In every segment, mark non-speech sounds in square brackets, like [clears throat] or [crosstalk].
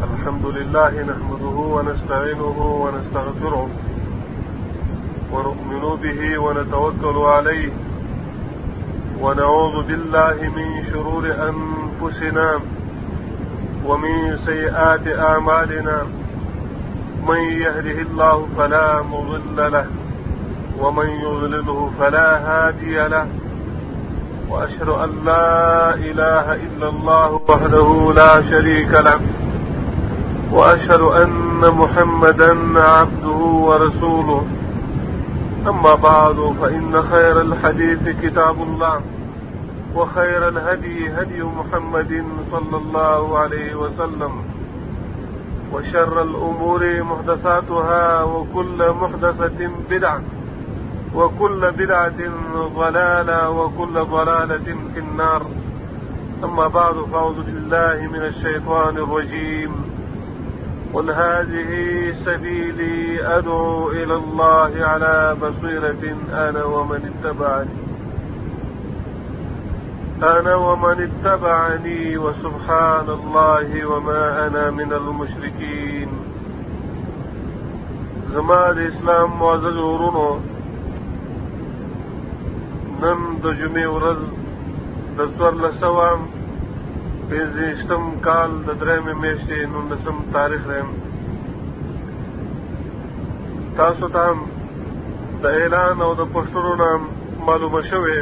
الحمد لله نحمده ونستعينه ونستغفره ونؤمن به ونتوكل عليه ونعوذ بالله من شرور أنفسنا ومن سيئات أعمالنا. من يهده الله فلا مضل له ومن يضلله فلا هادي له. وأشهد أن لا إله إلا الله وحده لا شريك له. وأشهد أن محمدا عبده ورسوله. أما بعد فإن خير الحديث كتاب الله وخير الهدي هدي محمد صلى الله عليه وسلم وشر الأمور محدثاتها وكل محدثة بدعة وكل بدعة ضلالة وكل ضلالة في النار. أما بعد فأعوذ بالله من الشيطان الرجيم. قل هذه سبيلي أدعو إلى الله على بصيرة أنا ومن اتبعني. أنا ومن اتبعني وسبحان الله وما أنا من المشركين. زما د اسلام معزز ورونو نن د جمعې ورځ د څوارلس سوه پنځهشتم کال د درېیمې میاشتې نولسم تاریخ دی. تاسو ته د اعلان او د پوسټرو نه معلومه شوې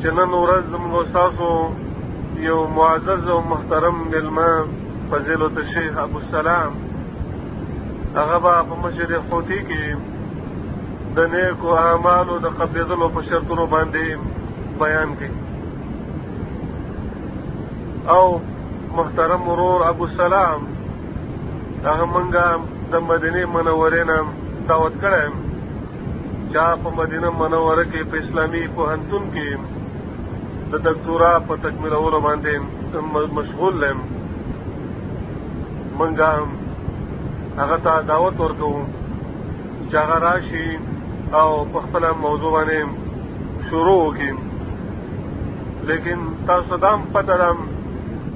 چې نن ورځ زموږ ستاسو یو معزز او محترم مېلمه فضیلت الشیخ ابوالسلام هغه به په مسجد خوتي کې د نیکو اعمالو د قبلېدلو په شرطونو باندې بیان کړي او محترم ورور ابو سلام هغه منګه د مدینه منورې نه دعوت کړم چا په مدینه منوره کې په اسلامي پوهنتون کې د دکتورا په تکمیلولو باندې مشغول لم منګه هغه ته دعوت ورکوم چې هغه راشي او په خپل موضوع باندې شروع وکړي لیکن تاسو دام پته دم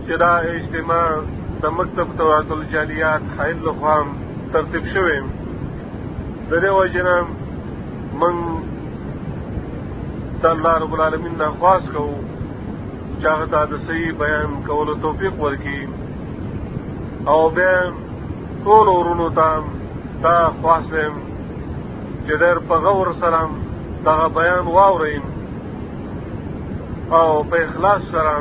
چې دا اجتماع د مکتب توعد الجالیات حایل لخوا ترتیب شوی؟ د دې وجه نه من د الله رب العالمین نه خواست کوو چې هغه ته د صحیح بیان کولو توفیق ورکړي. او بیا ټولو ورونو ته دا خواست یم چې ډېر په غور سره دغه بیان واورئ. او په اخلاص سره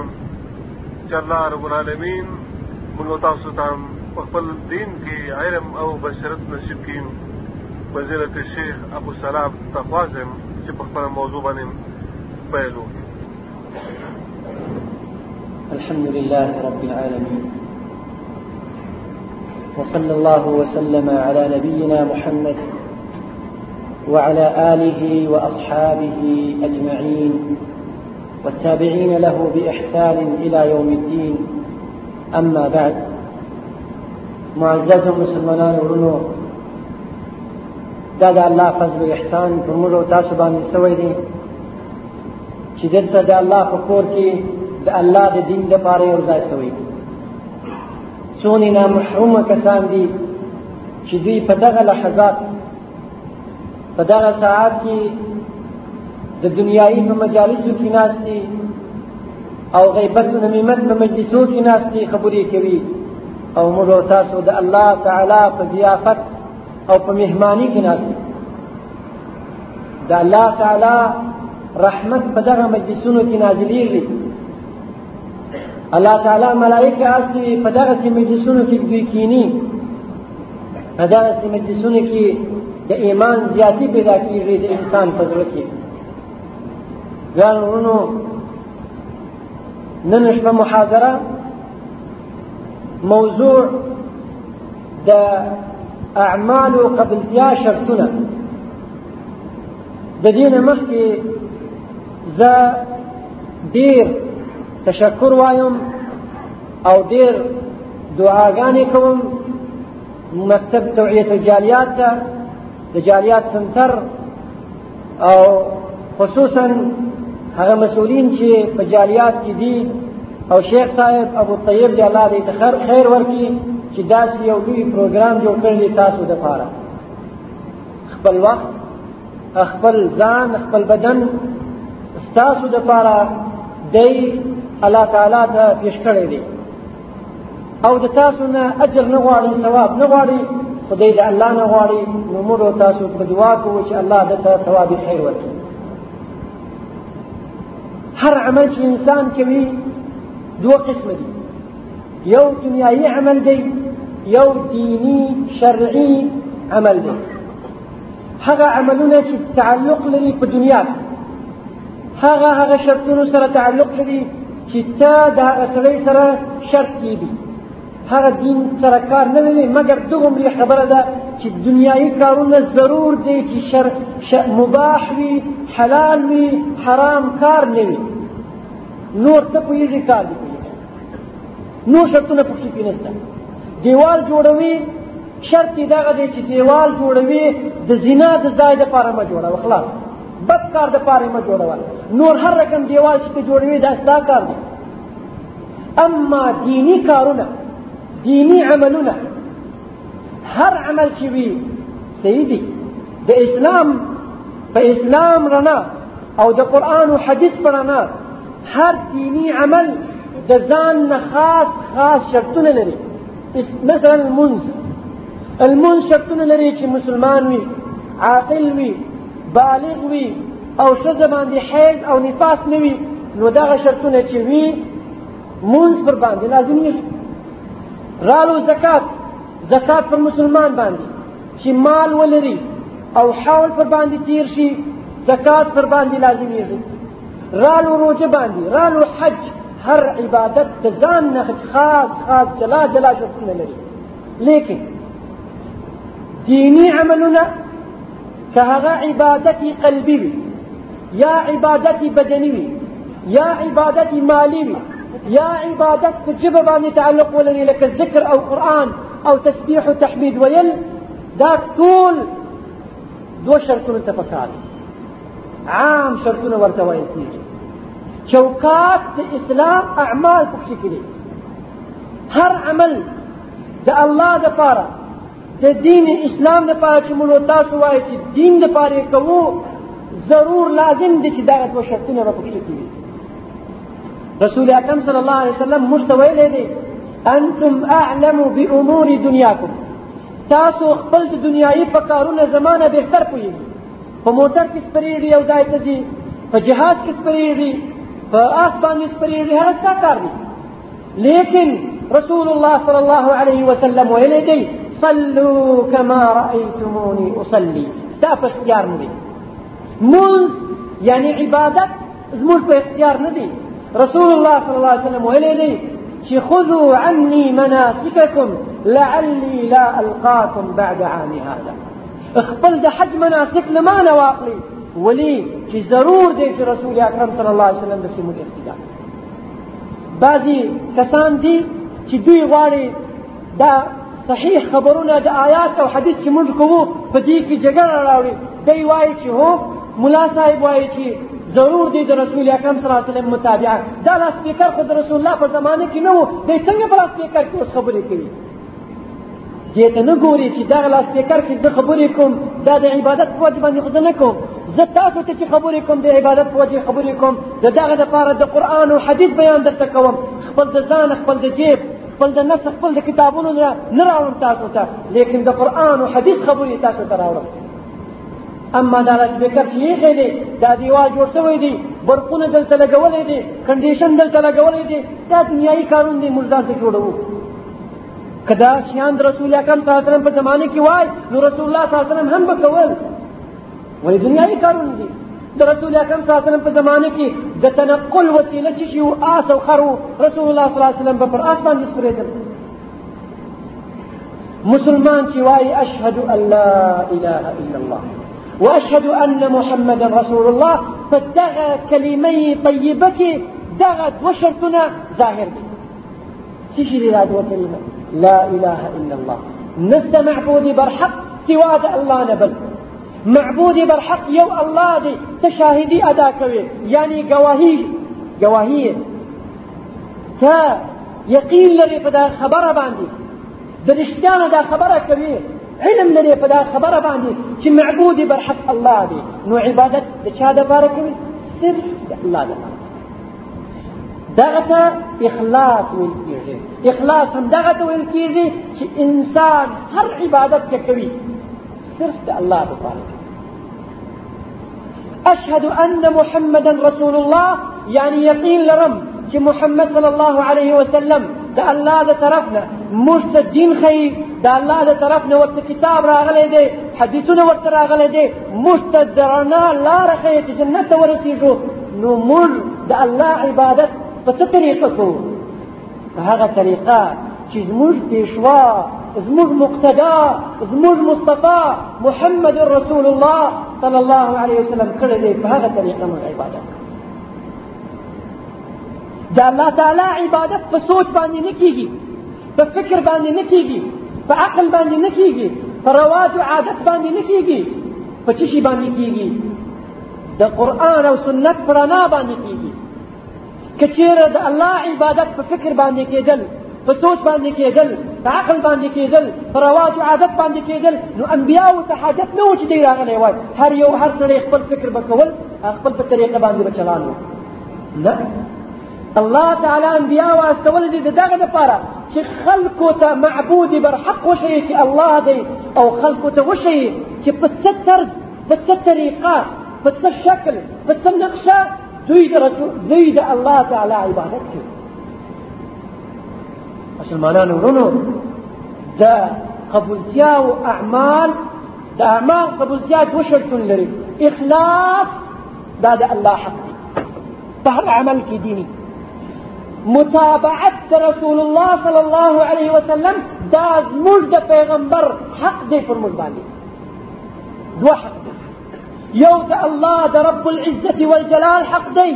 چې الله رب العالمین موږ تاسو ته په خپل دین کې علم أو بصیرت نصیب کړي فضیلت الشیخ أبو سلام تخوازم چې په خپل موضوع باندې پیل الحمد لله رب العالمين. وصلى الله وسلم على نبينا محمد وعلى آله وأصحابه أجمعين. والتابعين له بإحسان إلى يوم الدين. أما بعد معزز مسلمان ورنو دا د الله فضل احسان په موږ أو تاسو باندې سوی دی چې دلته د الله په کور کې الله د دین لپاره یو ځای څونې نامحرومه کسان دي چې په دغه ساعت کې د دنیایي په مجالسو کې ناستي او غیبت و نمیمت په مجلسو کې ناستي خبرې کوي. او موږ او تاسو د الله تعالی په ضیافت او په مهمانی کې ناستي د الله تعالی رحمت په دغه مجلسونو کې نازلېږي. الله تعالی ملائکه اصلي په دغه مجلسونو کې دوی کینی په دغه مجلسونو کې د ایمان زیاتی پیدا کیږي د انسان په زړه کې ګران ورونو نن شپه محاضره موضوع د اعمال قبلتیا شرطونه. د دینه مخکې زه ډیر تشکر وایم او ډیر دعاګانې کوم مکتب توعیت الجالیات ته د جالیات center او خصوصا هغه مسؤلین چې په جالیات کې دي او شیخ صاحب ابو طیب دی الله دې خیر خیر ورکړي چې داسې یو لوی پروګرام جوړ کړی تاسو د پاره خپل وخت خپل ځان خپل بدن تاسو د پاره دی الله تعالی ته پیش کړی دی. او د تاسو نه اجر نه غواړي ثواب نه غواړي خدای د الله نه غواړي نو موږ تاسو په دعا کوو چې الله دته ثواب خیر ورکړي هر عمل چې انسان کوي دوه قسم دي. یو دنیایي عمل دی یو دینی شرعي عمل دی. هغه عملونه چې تعلق لري په دنیا هغه هغه شرطونو سره تعلق لري چې تا د هغه سړی سره شرط کیږي. هغه دین سره کار نه لري مګر دغومره خبره ده چې دنیایي کارونه ضرور دی چې شر, مباح وي حلال وي حرام کار نه نور ته پوهېږي کار دی نور شرطونه پکې کې نشته. دیوال جوړوي شرط یې دغه دی چې دیوال جوړوي د زنا د ځای دپاره مه جوړوه خلاص. بد کار دپاره مه جوړوه. نور هر رقم دیوال چې جوړوي دا ستا کار دی. اما دینی کارونه دینی عملونه هر عمل چې وي دي د اسلام په اسلام رڼا او د قرآن او حدیث په رڼا هر دینی عمل د ځان نه خاص خاص شرطونه لري. مثلا لمنز. لمنز شرطونه لري چې مسلمان وي عاقل وي بالغ وي او ښځه باندې حیض او نفاس نه وي نو دغه شرطونه چې وي منز پر باندې لازمي رالو زکات. زکات پر مسلمان باندې. چې مال ولري او حول پر باندې تیر شي زکات پر باندې لازمي رالو روجه باندې رالو حج هر عبادت د ځان نه خاص خاص جلا جلا شرطونه لري دینی عملونه که هغه عبادتي قلبي وي یا عبادتي بدني وي یا عبادتي مالي وي یا عبادت په جبه باندې تعلق ولري لکه ذکر أو قرآن أو تسبيح و تحمید ویل دا ټول دو شرطونه ته پکار عام شرطونه ورته ویل کېږي چوکات د اسلام اعمال پکې کړي هر عمل د الله د پاره د دین اسلام د پاره چې موږ تاسو وایي چې دین د پاره کوو ضرور لازم دي چې دغه دوه شرطونه به پکې کړي رسول اکرم صلی الله علیه وسلم مستویل دی انتم اعلم بامور دنیاکم. تاسو خپل د دنیایي په کارونه زمانه بهتر پوهیږئ. په موټر کې سپریږي یو ځای ته ځي په جهاد کې سپریږي فآس باندې سپریږي هغه ستا کار لیکن رسول الله صلى الله عليه وسلم ویلی دی صلوا كما رأيتموني أصلي. ستا په اختیار نه دی مونځ یعنی عبادت زموږ په اختیار دی رسول الله صلى الله عليه وسلم ویلی دی چې خذوا عني مناسككم لعلي لا ألقاكم بعد عام هذا. خپل د حج مناسک لمانه واخلي ولی چې ضرور دی چې رسول اکرم صلی الله علیه وسلم د سیمو اقتدا بعضی کسان دي چې دوی غواړي دا صحیح خبرونه د آیات او حدیث چې موږ کوو په دې کې جګړه راوړي. دی وایي چې هو ملا صاحب وایي چې ضرور دی د رسول اکرم صلی الله علیه وسلم متابعه دا loudspeaker خو د رسول الله په زمانه کې نه وو دی څنګه په loudspeaker کې اوس خبرې کوي دې ته نه ګوري چې دا loudspeaker کې زه خبرې کوم دا د عبادت په وجه باندې خو نه کوم. زه تاسو ته چې خبرې کوم د عبادت په وجه خبرې کوم. د دغه دپاره د قرآن او حدیث بیان درته کوم. خپل د ځان خپل د جیب خپل د نفس خپل د کتابونو نه راوړم تاسو ته. لیکن د قرآن او حدیث خبرې تاسو ته راوړم. اما دا speaker چې یې دی دا دیوال جوړ شوی دی برقونه دلته لګولې دي condition دلته لګولې دي دا دنیایي کارونه دي موږ ځان ته جوړوو که دا شیان رسول اکرم صلی الله علیه وسلم په زمانه کې وای نو رسول الله صلی الله علیه وسلم هم وکول ولې دنیاوي کارونه دي د رسول اکرم صلی الله علیه وسلم په زمانه کې د تنقل وسیله چې شي آس او خر وو رسول الله صلی الله وسلم آس باندې سپرېدل مسلمان چې وایي اشهد ان لا اله الا الله واشهد ان محمدا رسول الله فدغه کلمې طیبه کې دغه وشرطونه ظاهر شي دا دوه کلمه لا إله إلا الله. نست معبود برحق سوى الله نبل. معبود برحق یو الله دی ته شاهدي ادا کوي یعنی گواهی ته یقین لري په دا خبره باندې دا خبره کوي علم لري په دا خبره باندې چې معبود برحق الله دی نو عبادت د چا د الله دپاره دغه ته إخلاص ویل کېږي إخلاص هم دغه ته ویل کېږي چې إنسان هر عبادت کې کوي. صرف د الله دپاره. أشهد أن محمدا رسول الله يعني يقين لرم چې محمد صلى الله عليه وسلم د الله د طرفنا. موږ دین ښیي د الله د طرفنا ورته کتاب راغلی دی حدیثونه ورته راغلی دی. موږ ته د رڼا لاره ښیي چې جنت ته ورسېږو نو موږ د الله عبادت په څه طریقه کوو په هغه طریقه چې زموږ پیشوا زموږ مقتدا زموږ مصطفى محمد رسول الله صلى الله عليه وسلم کړی دی په هغه طریقه موږ عبادت د الله تعالی عبادت په سوچ باندې نه کیږي په فکر باندې نه کیږي په عقل باندې نه کیږي په رواج عادت باندې نه کیږي په چی باندې کیږي د قرآن او سنت په رڼا باندې کیږي د الله عبادت په فکر باندې کېدل په سوچ باندې کېدل په عقل باندې کېدل په رواج او عادت باندې کېدل نو انبیاء ته حاجت نه و چې دی راغلی وای هر یو هر سړی خپل فکر وکول خپل په طریقه باندې بچلانو نه الله تعالی انبیاء واستول دي دغه لپاره چې خلکو ته معبود بر حق وشي چې الله دی أو خلکو ته وشي چې په څه طرز په څه طریقه په څه شکل په څه نقشه دوی د رسول دوی د الله تعالی عبادت کوي مسلمانانو ورونو د قبولتیا أو أعمال د أعمال قبولتیا دوه شرطونه لري إخلاص دا د الله حق. دی په هر عمل کې دیني متابعت رسول الله صلى الله عليه وسلم دا زموږ د پیغمبر حق دی پر موږ باندې دوه حق دی یو د الله رب العزة والجلال حق دی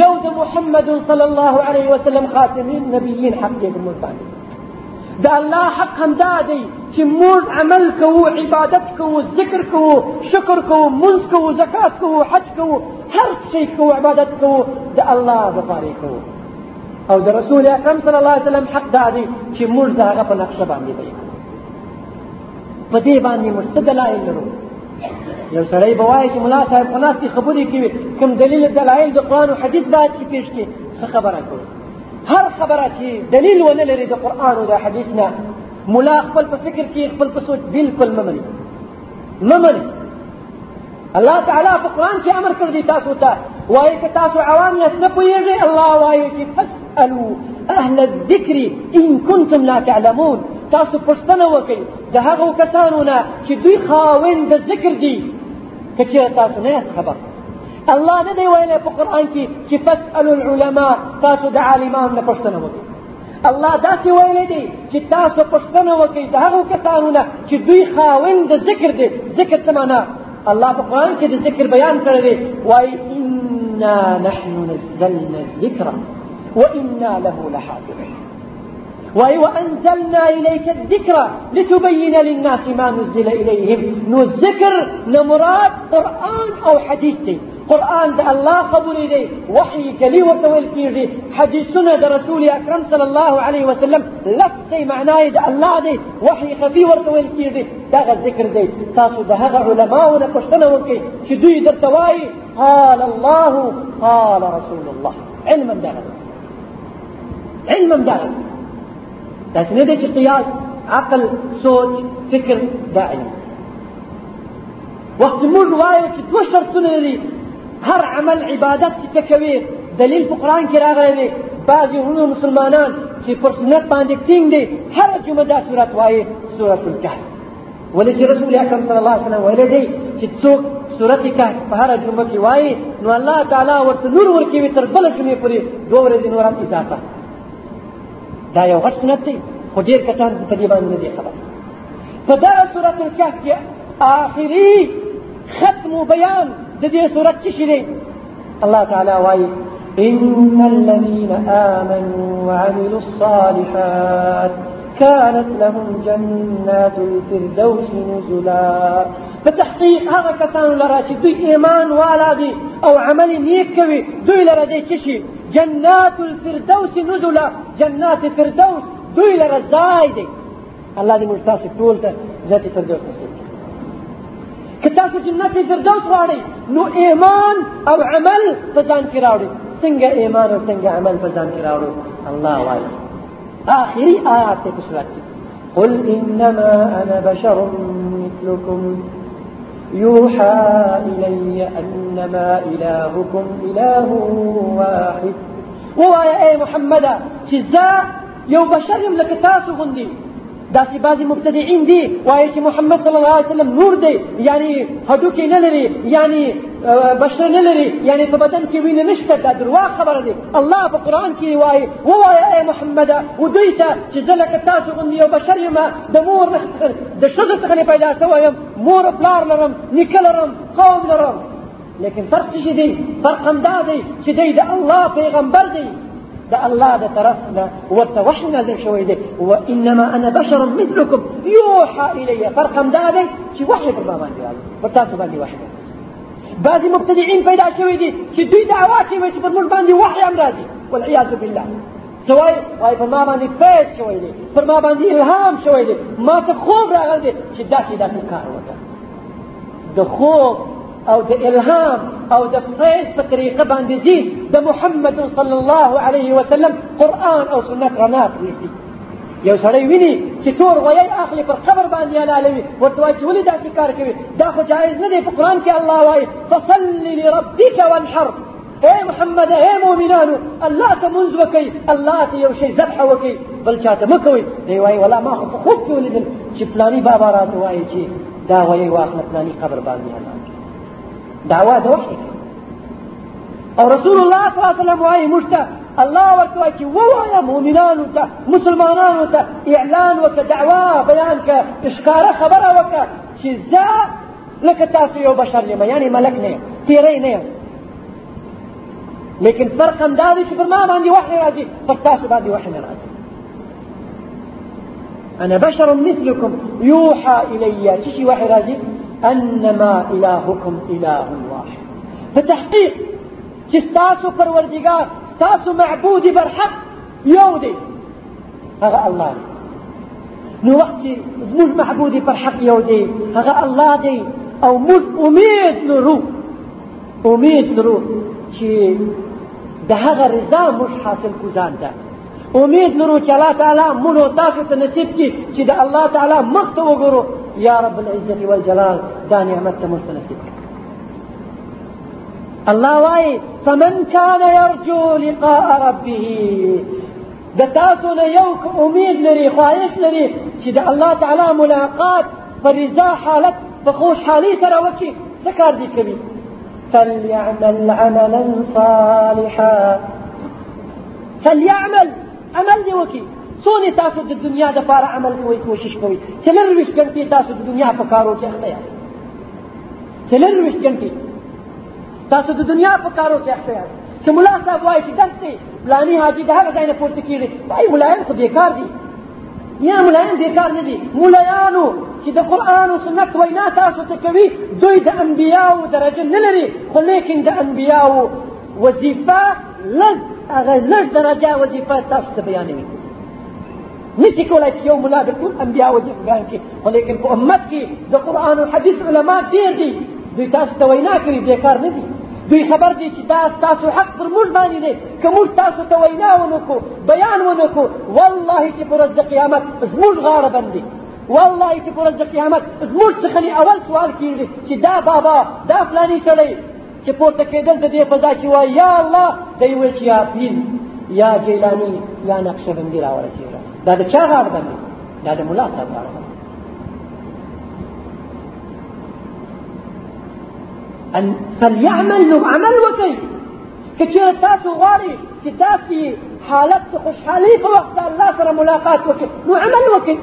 یو د محمد صلى الله عليه وسلم خاتم النبيين حق دی پر موږ باندې د الله حق هم دا دی چې موږ عمل کوو عبادت کوو ذکر کوو شکر کوو منځ کوو زکات کوو حج کوو هر شي کوو عبادت کوو د الله کوو أو د رسول اکرم صلی الله علیه وسلم حق دا دی چې موږ د هغه په نقشه باندې وایو په یو سړی به وایي چې ملا صاحب خو ناستې خبرې کوي کوم دلیل دلایل د قرآن او حدیث باید چې پیش کړي څه خبره کوي. هر خبره چې دلیل ونه لري د قرآن او د حدیث نه ملا خپل په فکر کې خپل په سوچ بالکل نه مني. نه مني. الله تعالی په قرآن کې امر کړی تاسو ته. وایي که تاسو عوام یاست نه پوهېږئ الله وایي چې فاسألوا أهل الذكر إن كنتم لا تعلمون. تاسو پوښتنه وکړئ د هغو کسانو نه چې دوی خاوند د ذکر دي که چېرې تاسو نه خبر الله نه دی ویلی په قرآن کې چې فاسألوا العلماء تاسو د عالمانو نه پوښتنه وکړئ الله داسې ویلی دی چې تاسو پوښتنه وکړئ د هغو کسانو نه چې دوی خاوند د ذکر دي ذکر څه معنا الله په قرآن کې د ذکر بیان کړی دی وایي إنا نحن نزلنا الذكر وإنا له لحافظون. وأنزلنا إليك الذكر لتبين للناس ما نزل إليهم. نو الذكر نمراد قرآن أو حديث. دي قرآن د الله قبول دی وحي کلی ورته ویل کیږي حدیثونه د رسول اکرم صلی الله علیه وسلم. دی معناه د الله دی وحي خفي ویل کیږي دغه ذکر دی تاسو د هغه علماو نه پوښتنه وکړئ چې دوی درته وایي قال الله قال رسول الله. علما دغه علما دغه داسې نه دی چې قیاس عقل سوچ فکر دا علم وقت موږ وایو چې دوه شرطونه لري هر عمل عبادت چې ته کوي دلیل په قرآن کې راغلی دی بعضې وروڼو مسلمانان چې پر سنت باندې ټینګ دي هره جمعه دا صورت وایي سورة الکهف ولې چې رسول اکرم صلی الله علیه وسلم ویلی دی چې څوک سورت کهف په هره جمعه کې وایي نو الله تعالی ورته نور ورکوي تر بله جمعې پورې دوه ورځې نور هم اضافه دا یو غټ سنت دی خو ډېر کسان په دې باندې نه دي خبر. په دغه سورت الکهف کې آخري ختم بیان د دې سورت څه شي الله تعالی وایي إن الذين آمنوا وعملوا الصالحات كانت لهم جنات الفردوس نزلا. په تحقیق هغه کسان لره چې دوی ایمان والا دي أو عمل نیک کوي دوی لره دی څه شي؟ جنات الفردوس نزلا. جنات لره ځای دی الله دې موږ تاسو ټول ته فردوس نصیب که تاسو جنت فردوس نو ایمان أو عمل په ځان کې ایمان أو څنګه عمل په ځان الله وایي آخري آیات صورت قل إنما أنا بشر مثلكم. يوحى إلي أنما إلهكم إله واحد. ووايا أي محمد جزاء يو بشر لك تاسو غندي داسې بعضې مبتدعين دي وایي چې محمد صلی الله علیه وسلم نور دی یعنی هډوکې نه لري یعنی بشر نه لري یعنی په بدن کې وینه نشته دا درواغ خبره دی الله په قرآن کې وایي ووایه ای محمد و دوی ته چې زه لکه تاسو غوندې یو بشر یم د مور د ښځو څخه پیدا شوی یم مور پلار لرم نیکه لرم قوم لرم. لیکن فرق څه دی؟ فرق همدا دی چې دی د الله پیغمبر دی ده الله ده طرفنا وتوحنا ذي شوي دي وإنما أنا بشر مثلكم. يوحى إلي فرقم ده دي شي وحي فرما باندي الله فرتاسو باندي وحي بعضي مبتدعين پیدا شوي دي چې دوی دعوا کوي چې پر موږ باندې وحي هم راځي. والعياذ بالله. سوای وای پر ما باندې فیض شوی دی. پر ما باندې الهام شوی دی. ما ته خوب راغلی دی. چې داسې داسې کار وکړه د خوب او د الهام او د فیض په طریقه باندې ځي د محمد صلی الله علیه وسلم قرآن او سنت رڼا پرېږدي یو سړی ویني چې تور غویی اخلي پر قبر باندې حلالوي ورته وایي چې ولې داسې کار کوي دا خو جایز نه دی په قرآن کې الله وایي فصل لربك وانحر. اے محمد اے مؤمنانو الله ته منځ وکئ الله ته یو شی ذبح وکئ بل چاته مه کوئ دی وایي ولا ما خو خوب کې ولیدل چې فلاني بابا راته وایي چې دا غویی واخله فلاني قبر باندې حلال دعوه د وحي. أو رسول الله صلی الله علیه وسلم وايي مشته الله ورته چې ووایا مؤمنانو ته مسلمانانو ته إعلان وک دعوة بیان ک اشکاره خبرة وک چې زه لکه تاسو یو بشر یم یعنی ملک نه یم تیری نه یم لیکن فرق هم دا دی چې پر ما باندې وحي راځي پر باندې وحي راځي أنا بشر مثلكم يوحى إلي تشي وحي راځي أنما إلهكم إله واحد. فتحقيق تستاسو پروردگار تاسو معبود برحق يودي هذا الله نو وقت مش معبود برحق يودي هذا الله دي أو مش امید نرو امید نرو چې د هغه رضا مش حاصل کوزان ده امید لرو چې الله تعالی مونږ تاسو ته نصیب کړي چې د الله تعالی مخ وګورو. يا رب العزة والجلال دا نعمت مستنسب الله واي فمن كان يرجو لقاء ربه د تاسو نه یو امید لري خواهش لري چې د الله تعالی ملاقات په رضا حالت حالي وکړي څه کار دي کوي فليعمل عملا صالحا. فليعمل عمل دی وکړي څونه تاسو د دنیا د لپاره عمل کوئ کوشش کوئ څلور ویشت ګنټې تاسو د دنیا په کارو کې اخته یاست؟ څلور ویشت ګنټې تاسو د دنیا په کارو کې اخته یاست؟ چې ملا صاحب وایي چې دی فلاني حاجي د هغه ځای نه پورته کېږي وایي ملایان خو بیکار دي. یا ملایان بیکار نه دي. ملایانو چې د قرآن او سنت وینا تاسو ته کوي دوی د انبیاو درجه نه لري. خو لیکن د انبیاو وظیفه لږ هغه لږ درجه وظیفه تاسو ته بیانوي نشي کولای چې یو ملا د ټول انبیا وظیفه بیان کړي خو لیکن په امت کې د قرآن او حدیث علما ډېر دي دوی تاسو ته وینا کوي بیکار نه دي دوی خبر دي چې دا تاسو حق پر موږ باندې دی که موږ تاسو ته وینا ونکو بیان ونکو والله چې پر د قیامت زموږ غاړه بندي والله چې پر د قیامت زموږ څخه اول سوال کېږي چې دا بابا دا فلاني سړی چې پورته کېدل د دې فضا کې وایي یا الله دی ویل چې یا پیر یا جیلانی یا نقشبندي راورسېږه دا د چا غاړه باندې دا د ملا صاحب غاړه باندې ان فليعمل نو عمل وکړي که چېرې تاسو غواړئ چې داسې حالت د خوشحالۍ په وخت الله سره ملاقات وکړي نو عمل وکړي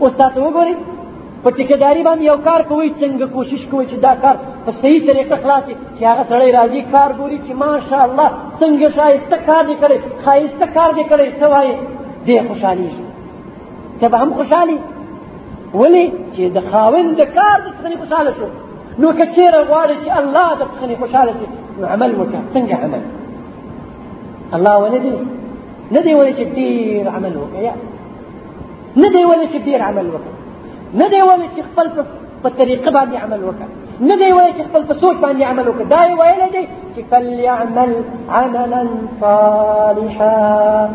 اوس تاسو وګورئ په ټیکداري باندې یو کار کوي څنګه کوشش کوي چې دا کار په صحیح طریقه خلاصي چې هغه سړی راځي کار ګوري چې ماشاء الله څنګه شایسته کار دی کړی ښایسته کار دی کړی څه دی خوشحالېږي ته به هم خوشحالي ولې چې د خاوند د کار شو نو که چېرې غواړي چې الله د څخه خوشحاله نو عمل وکړه څنګه عمل. الله وندي ندي ولا شدير عمل وكيا ندي ولا شدير عمل وكا ندي ولا خپل په طریقه باندې عمل وکړه نه دی وایي چې خپل په عمل وکړه دا یې ویلی دی چې عملا صالحا.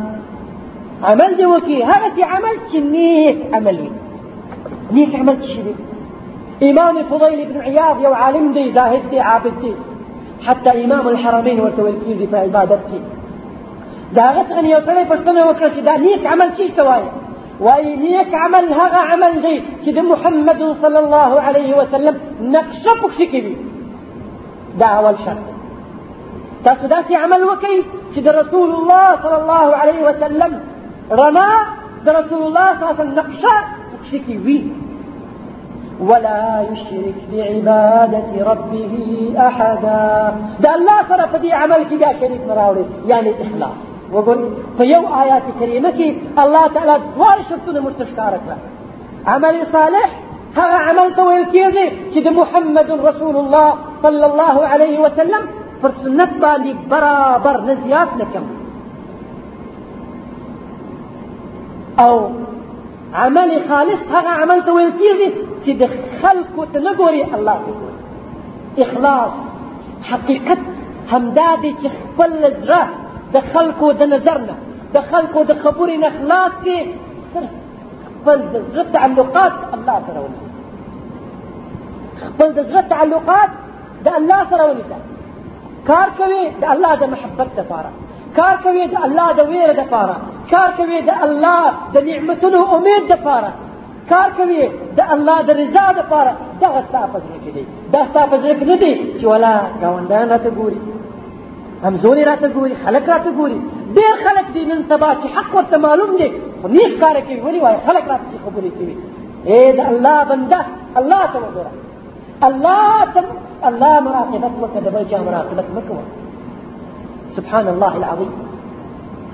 عمل دی وکړي هغسې عمل چې نیک عمل وي نیک عمل څه دی إمام فضيل بن عياض یو عالم دی زاهد دی عابد دی حتی إمام الحرمين ورته ویل کیږي په عبادت کې دا یو سړی پوښتنه وکړه چې دا نیک عمل ته وایي وينيك عمل هغا عمل دي. كده محمد صلى الله عليه وسلم نقشه شکلې. دا اول شرط. تاسو عمل وكي. كده رسول الله صلى الله عليه وسلم ده رسول الله صلى الله عليه وسلم نقشة شكلي ولا يشرك بعبادة ربه أحدا. ده الله صرف دي عمل كده شريك مراوري يعني إخلاص. یو آیات کریمه کې الله تعالی دوه شرطونه مستشکار کړه عمل صالح هغه عمل کېږي چې د محمد رسول الله صلی الله علیه وسلم پر سنت باندې برابر نه زیات نه کم أو عمل خالص هغه عمل ته ویل کېږي چې الله. إخلاص حقیقت همدا دی چې خپل زړه د خلکو د نظر نه د تعلقات الله سره ونیسه خپل د تعلقات د الله سره ونیسه کار کوي د الله د محبت لپاره کار کوي د الله د ویره لپاره کار کوي د الله د نعمتونو امید لپاره کار کوي د الله د رضا لپاره دغه ستا په زړه کې دی. دا ستا په زړه کې نه دی چې ولا ګاونډیان راته ګوري. همزوري راته ګوري خلک راته ګوري. ډېر خلک دي نن سبا چې حق ورته معلوم دی خو نه ښکاره کوي ولې وایي خلک راته خبرې کوي. اے د الله بنده الله ته وګوره. الله ته الله مراقبت وکړه د بل چا مراقبت مه کوه سبحان الله العظيم.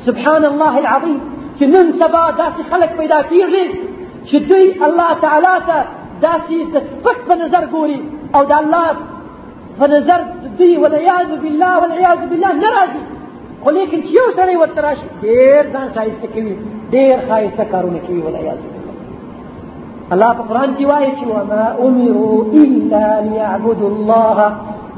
سبحان الله العظيم نن سبا خلک پیدا کېږي چې دوی الله تعالی ته داسې د سپک په نظر ګوري أو د الله فنظرت دي والعياذ بالله والعياذ بالله نراضي خو لیکن چې یو سړی ورته راشي ډېر ځان ښایسته کوي ډېر ښایسته کارونه کوي والعياذ بالله. الله کې وایي چې وما أمروا إلا ليعبدوا الله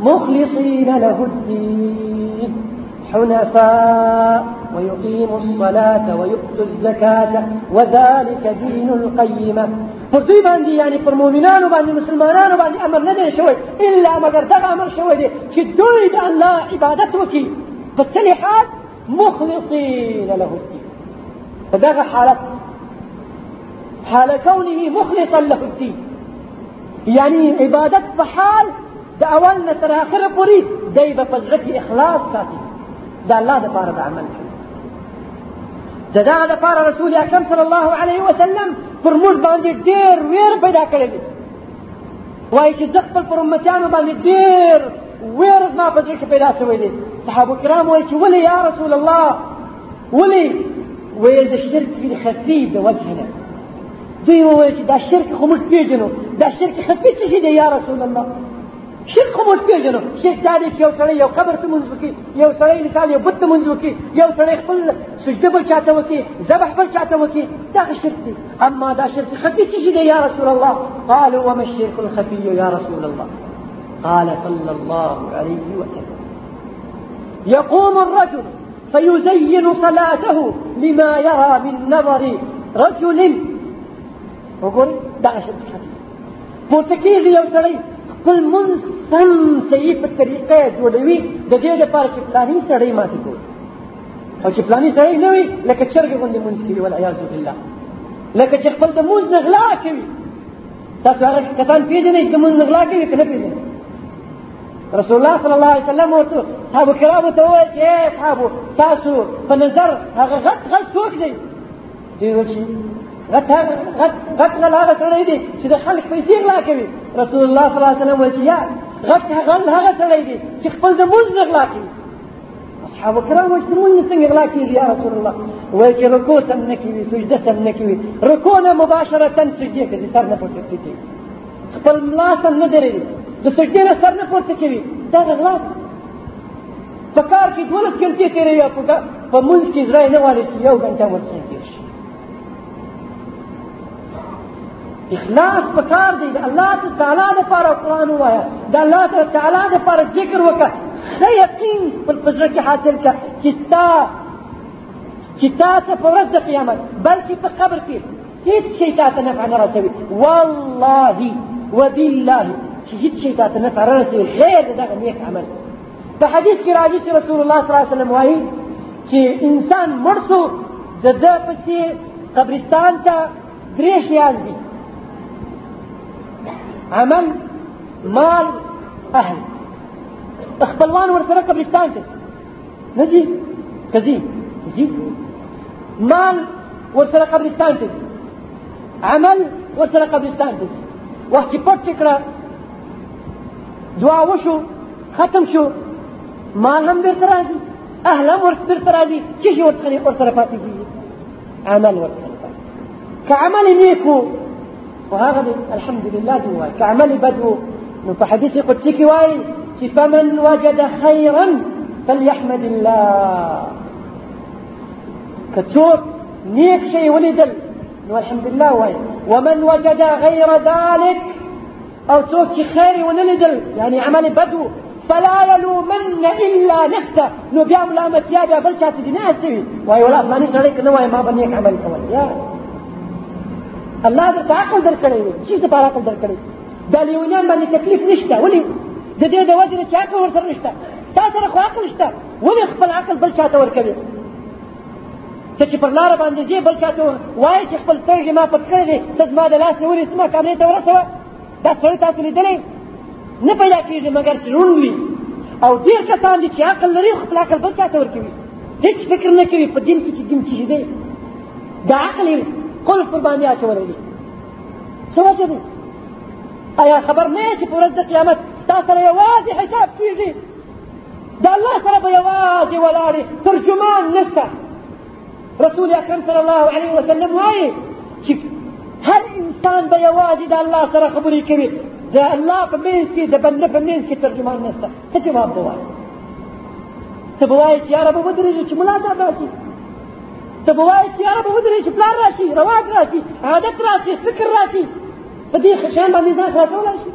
مخلصين له الدين. حنفاء ويقيموا الصلاة ويؤتوا الزكاة وذلك دين القيمة. پر دوی باندې یعنی پر مؤمنانو باندې مسلمانانو باندې أمر نه دی شوی الا مگر دغه أمر شوی دی چې دوی د الله عبادت مخلصین له الدين. په دغه حالت حال كونه مخلصا له الدين. يعني عبادت په حال د اول نه تر اخره إخلاص ساتي د الله دپاره د عمل کوي د دغه دپاره رسول اکرم صلی الله علیه وسلم. پر موږ باندې ډېر ویر پیدا کړی دی وایي چې زه خپل پر امتیانو باندې ډېر ویر ما په شوی دی صحابه رسول الله؟ ولې ویل د شرک خفي د وجه نه دوی وویل چې دا خو موږ پېژنو دا شرک خفي څه یا رسول الله. شرک خو موږ پېژنو شرک دا دی چې یو سړی یو قبر ته مونځ وکړي یو سړی مثال یو بت ته وکړي یو سړی خپل سجده بل چاته وکړي ذبح بل چاته وکړي دا شرک دی أما دا شرک خفي شي دی یا رسول الله. قالوا وما الشرك الخفي يا رسول الله؟ قال صلى الله عليه وسلم. يقوم الرجل فيزين صلاته لما يرى من نظر رجل. وقول دا شرك. خفي پورته کېږي خپل منځ سم صحیح په طریقه جوړوي د دې لپاره چې پلاني سړی ماتې کوي أو چې پلاني سړی نه وي لکه چرګ غوندې مونځ کوي والعیاذ بالله. لکه چې خپل د مونځ نه غلا کوي تاسو هغه کسان پېژنئ چې مونځ نه غلا کوي که نه پېژنئ رسول الله صلی الله علیه وسلم ورته صحابه کرامو ته وویل چې ای صحابو؟ تاسو په نظر هغه غټ غټ څوک دی دوی ویل غټ غټ غل هغه سړی دی چې د خلک پیسې غلا کوي رسول الله صلی الله علیه وسلم وایي یا غټ غل هغه سړی دی چې خپل د نه غلا کوي اصحاب کرام وایي چې مونځ څنګه غلا کېږي یا رسول الله وایي چې رکوع سم نه کوي سجده سم نه کوي رکوع نه مباشرة سجدې کوي سر نه پورته کوي خپل ملا سم نه درېږي د سجدې نه سر نه پورته کوي دا غلا په کار کې دولس ګنټې تېروي او په مونځ کې زړه نه غواړي چې یو ګنټه ورڅخه تېر شي اخلاص پکار دی د الله تعالی لپاره قرآن وایا د الله تعالی لپاره ذکر وکړه ښه یقین خپل په زړه کې حاصل کړه چې ستا چې تا ته په ورځ د قیامت بلکې په قبر کې هیڅ شی تا ته نفع نه رسوي. والله وبالله چې هیڅ شی تا ته نفع نه رسوي. غیر د دغه نیک عمل. په حدیث کې راځي چې رسول الله صلی الله علیه وسلم وایي چې انسان مړ شو د ده پسې قبرستان ته درې شیان دي عمل مال اهل خپلوان ورسره قبرستان ته نه ځي که ځي ځي مال ورسره قبرستان ته ځي عمل ورسره قبرستان ته ځي وخت چې پټ کړه دعا وشو؟ ختم شو؟ مال هم بیرته راځي اهل هم بیرته راځي څه شي ورسره پاتې کېږي عمل ورسره پاتې که عمل نیک وهذا الحمد لله دي واي كعمل بدو. في حديث قدسي واي فمن وجد خيرا فليحمد الله. كتشوف نيك شيء ولدل والحمد لله واي. ومن وجد غير ذلك أو توك خير ونلدل يعني عمل بدو. فلا يلومن إلا نفسه. نو بيعمل أمت يا بل شاتي ناسي واي ولا ما نسألك نواي ما بنيك عمل كمان يا الله درته عقل درکړی دی چې څه عقل درکړی دا لیونیان باندې تکلیف نشته ولې؟ د دې د وجه چې عقل ورسره نشته. تا سره خو عقل شته. ولې خپل عقل بل چاته ورکوي؟ ته چې پر لاره باندې ځې بل چاته وایي چې خپل سترګې ما پټ کړی دی ته زما د لاس نیولې زما کامرې ته ورسوه؟ دا سړی تاسو لیدلی؟ نه پیدا کېږي مګر چې روڼ وي. او ډېر کسان دي چې عقل لري خپل عقل بل چاته ورکوي. هیڅ فکر نه کوي په دین کې چې دین څه دی. دا عقل قلف باندې اچولې دي څه وجه دي آیا خبر نه چې په ورځ د قیامت تا سره یوازې حساب کېږي د الله سره به یوازې ولاړې ترجمان نشته رسول اکرم صلی الله علیه وسلم وایي چې هر إنسان به یوازې د الله سره خبرې کوي د الله په منځ کې د ترجمان نشته څه جواب به وایي ته به وایي چې رب راشي یاره به ودرې چې پلار راشي رواج راشي عادت راشي فکر راشي په دې شیان باندې ځان خلاصولی شي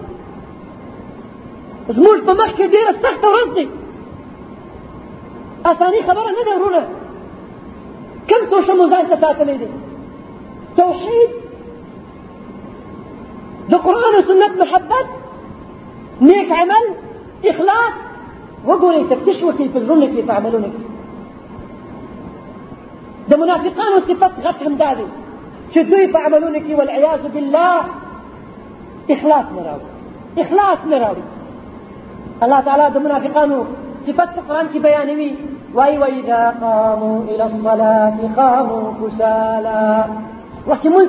زموږ په مخ کې ډېره سخته ورځ دی اساني خبره نه ده ورونه کوم توشه مو ځان ته ساتلی دی توحید د قرآن و سنت محبت عمل. إخلاص. وګورئ تفتیش وکړئ په زړونو کې ده منافقان صفت غتهم دادي. چې دوی والعياذ بالله؟ إخلاص نه راوړي إخلاص نه راوړي الله تعالی د منافقانو صفت په کې بیانوي وای وإذا قاموا إلى الصلاة قاموا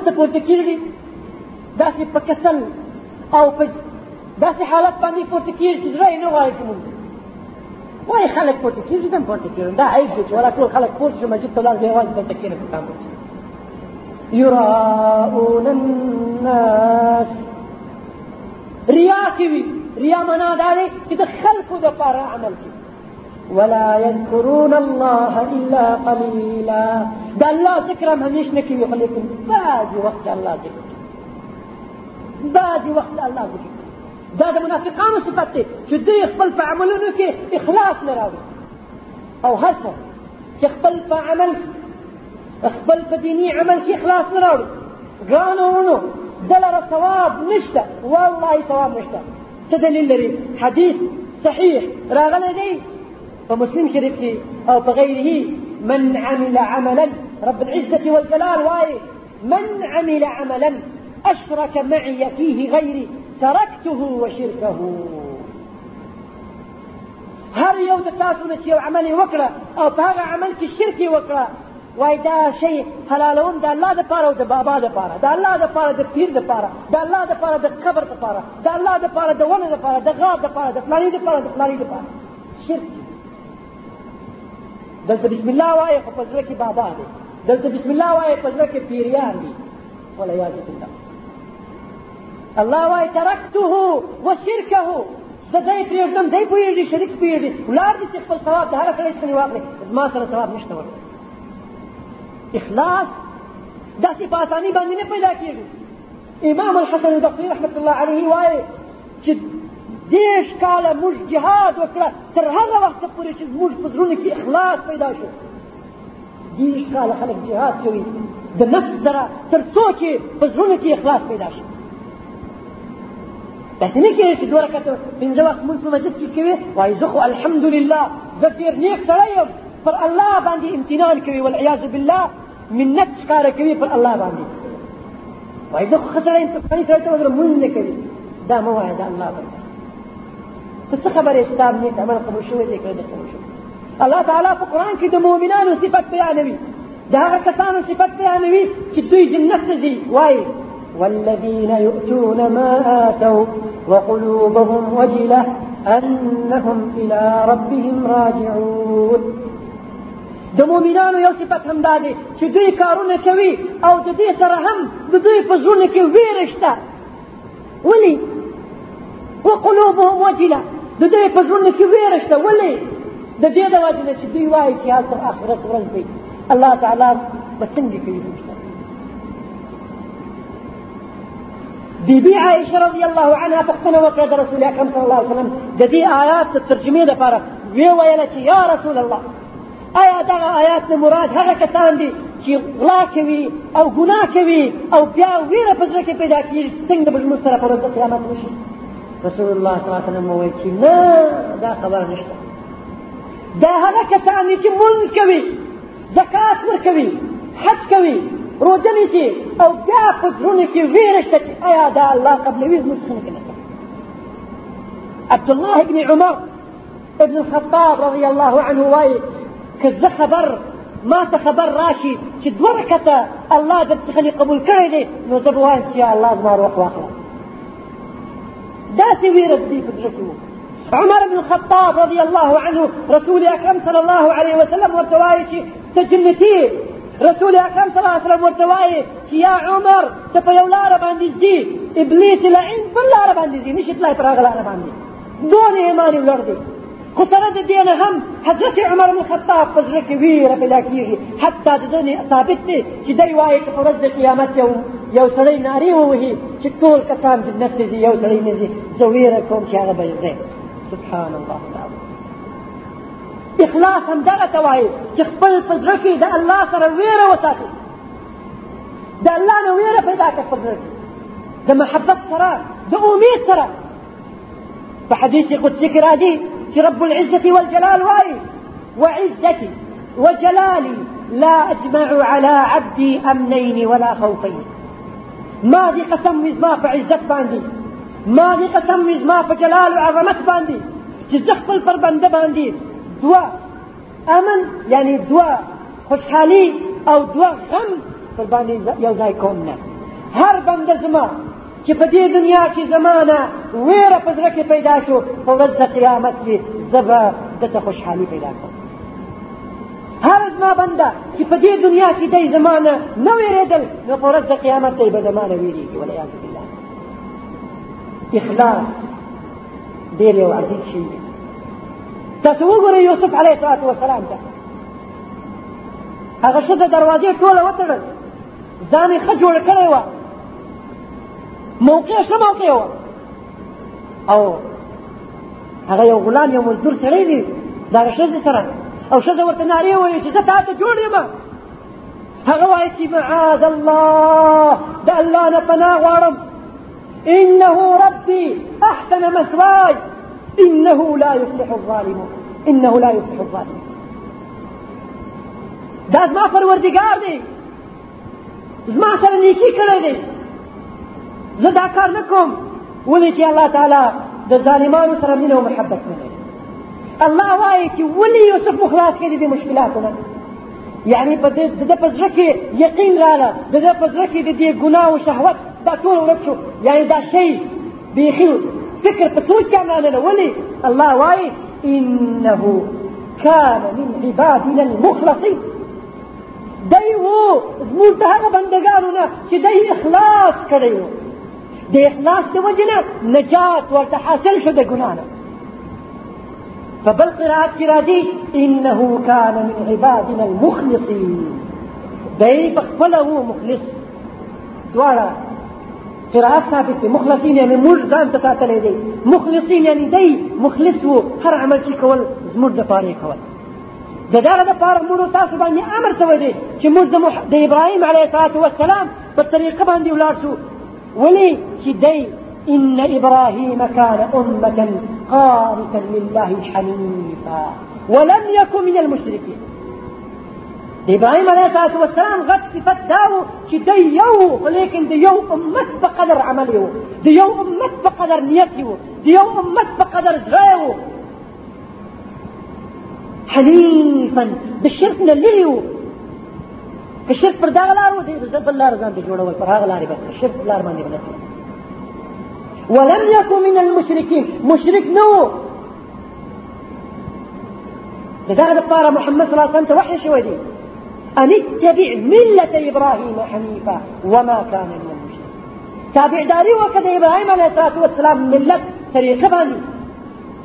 ته پورته کېږي داسې په کسل أو په داسې حالت باندې پورته کېږي چې زړه وای خلک پورته کېږي دم پورته کېږي دا عیب دی ولا ټول خلک پورته شي مسجد ته لاړ دی یوازې دلته کېنه په یراؤون الناس. ریا کوي ریا معنا دا دی چې د خلکو دپاره عمل کوي ولا يذكرون الله إلا قليلا. دا الله ذكر نکوي خو لیکن بعضې وخت الله ذکر بعضې وخت الله ذکر دا د منافقانو صفت دی چې دوی خپل په عملونو کې إخلاص نه راوړي أو هر څه چې خپل په عمل خپل په دیني عمل کې إخلاص نه راوړي ګرانو ورونو دلره ثواب نشته. والله ثواب نشته. څه دلیل لري. حدیث صحیح راغلی دی په مسلم شریف کې أو په غیره من عمل عملا؟ رب العزة والجلال واي من عمل عملا؟ أشرك معي فيه غيري. تركته وشركه هر یو د تاسو نه چې أو په هغه عمل کې شرک وکړه وای دا شی حلالوم د الله دپاره أو د بابا دپاره د الله دپاره د پیر دپاره د الله دپاره د قبر دپاره د الله دپاره د ونه دپاره د غاب دپاره د فلاني دپاره د فلاني دپاره شرک دلته بسم الله وایي خو په زړه کې بابا دی دلته بسم الله زړه کې پیریان دي والعیاذ بالله الله واي تركته وشركه زه دی پرېږدم دی پوهېږي شریک پوهېږي ولاړ دي چې خپل ثواب د هغه سړی څخه واخلي زما سره ثواب نشته ورته. اخلاص داسې په اساني باندې نه پیدا کېږي. امام الحسن البصري رحمة الله عليه وایي چې دیش کاله موږ جهاد وکړه تر هغه وخته پورې چې زموږ په زړونو کې اخلاص پیدا شو. دیش کاله خلک جهاد کوي د نفس سره تر څو چې په زړونو کې اخلاص پیدا شي داسې کېږي چې دوه رکعته پنځه وخت مونځ په مسجد کې کوي وایي زه خو الحمدلله زه ډېر نیک سړی یم پر الله باندې امتنان کوي والعیاذ بالله. منت ښکاره کوي پر الله باندې وایي زه خو ښه سړی یم فلاني سړی ته ودرم مونځ نه کوي دا مه وایه دا الله باندې ته څه خبرې چې تا نیک عمل قبول شوی دی که نه قبول شوی. الله تعالی په قرآن کې د مؤمنانو صفت بیانوي. د هغه کسانو صفت بیانوي چې دوی جنت ته ځي. وایي والذين يؤتون ما آتوا وقلوبهم وجلة أنهم إلى ربهم راجعون. د مؤمنانو یو صفت هم دا دی چې دوی کارونه کوي أو د دې سره هم د دوی په زړونو کې ویره شته. ولې وقلوبهم وجلة. د دوی په زړونو کې ویره شته. ولې د دې د وجې نه چې دوی وایي چې هلته آخرت ورځ دی. الله تعالی به څنګه کوي؟ بيبي عائشة رضي الله عنها پختنه وکړه رسول اکرم صلی الله علیه وسلم. د دې آیات د ترجمې لپاره وی ویله چې یا رسول الله. آیا دغه آیات نه مراد هغه دي چې غلا کوي أو ګناه کوي أو بیا ویره په کې پیدا کېږي څنګه به زموږ سره وشي رسول الله صلی الله علیه وسلم چې نه دا خبر نشته دا هغه کسان دي مونځ کوي زکات ورکوي حج کوي روزه نیسي أو بیا په زړونو کې ویره شته چې آیا دا الله څخه نه عبد الله بن عمر ابن الخطاب رضي الله عنه وايي که خبر ما ته خبر راشي رکعته الله څخه قبول کړی دی نو زه به وایم چې الله زما روح دې په زړه کې عمر بن الخطاب رضي الله عنه رسول أكرم صلى الله عليه وسلم ورته وایي ته جنتي رسول اکرم صلی الله علیه وسلم ورته وایي چې یا عمر ته په یو لاره باندې ځي ابلیس لعین بل لاره باندې ځي نشي تلای پر هغه لاره باندې. دون ایمان ولړ دی خو سره د دې نه هم حضرت عمر بن الخطاب په زړه کې ویره پیدا کېږي حتی د دې ثابت دی چې دی وایي چې په ورځ د قیامت یو یو سړی نارې ووهي چې ټول کسان جنت ته ځي یو سړی نه ځي. زه ویره کوم چې هغه به سبحان الله تعالی إخلاص هم دغه ته وایي چې خپل په زړه کې د الله سره ویره وساتي د الله نه ویره پیدا کړه په زړه کې د محبت سره د امید سره په حدیث قدسي کې راځي چې رب العزة والجلال وایي وعزتي وجلالي لا أجمع على عبدي أمنين ولا خوفين. ما دي قسم زما په عزت باندې ما دي قسم زما په جلال أو عظمت باندې چې زه خپل دوا امن یعنی دوا خوشحالي او دوا غم پر باندې یو ځای کوم نه. هر بنده زما چې په دې دنیا کې زمانه ویره په زړه کې پیدا شو په ورځ د قیامت کې زه به دته خوشحالي پیدا کوم. هر زما بنده چې په دې دنیا کې دی زمانه نه ویرېدل نو په ورځ د قیامت دی به زمانه ویرېږي والعیاذ بالله. اخلاص ډېر یو عزیز شی دی تاسو وګورئ یوسف علیه الصلاه والسلام ته. هغه ښځه دروازې ټوله وتړل. ځان یې ښه جوړ کړی وه موقع ښه موقع وه او هغه یو غلام یو مزدور سړی دی د هغه ښځې سره. او ښځه ورته نارې وویل چې زه تا ته جوړ یم. هغه وایي چې معاذ الله د الله نه پناه غواړم. إنه ربي أحسن مثواي إنه لا يفلح الظالمون إنه لا يفلح الظالمون دا زما پروردگار دی. زما سره نیکی کړی دی. زه دا کار نه کوم. ولې چې الله تعالی د ظالمانو سره مینه أو محبت نه الله وایي چې ولې یوسف مخلاص کړي دي مشکلاتونه. یعنی په دې د په زړه کې یقین رااله. د دې په زړه کې د دې ګناه أو شهوت. دا ټول ورک شو. یعنی دا شی بیخي فكر تسوج كان أنا ولي الله واي إنه كان من عبادنا المخلصين. دی وو زموږ د هغه بندګانو دی إخلاص کړی وو د إخلاص د وجې نه نجات ورته حاصل شو د ګناه نه فبل قراءة كرادي. إنه كان من عبادنا المخلصين. دي فخفله مخلص. دوارا. قراءات ثابت مخلصين يعني موږ ځان ته ساتلې دي مخلصین یعنی دی مخلص وو هر عمل چې کول زموږ د پاره کول د دغه د پاره موږ تاسو باندې آمر شوی دی چې موږ د ابراهیم علیه الصلاة والسلام په طریقه باندې ولاړ شو ولې چې دی إن إبراهيم كان أمة قانتا لله حنيفا ولم يكن من المشركين. إبراهيم عليه الصلاة والسلام غټ صفت داو چې د یو لیکن د یو امت په قدر عمل یو د یو امت په قدر نیت یو د یو امت په قدر زړه یو حنیفا د شرک نه لري وو که شرک پر دغه لار و د بل لار ځان ته جوړول پر ولم يكن من المشركين مشرك نو. دغه لپاره محمد صلی الله علیه وسلم ته وحی شوی أن اتبع ملة إبراهيم حنيفا وما كان من المشركين. تابع داري وكذا إبراهيم عليه الصلاة والسلام ملة طريقة باني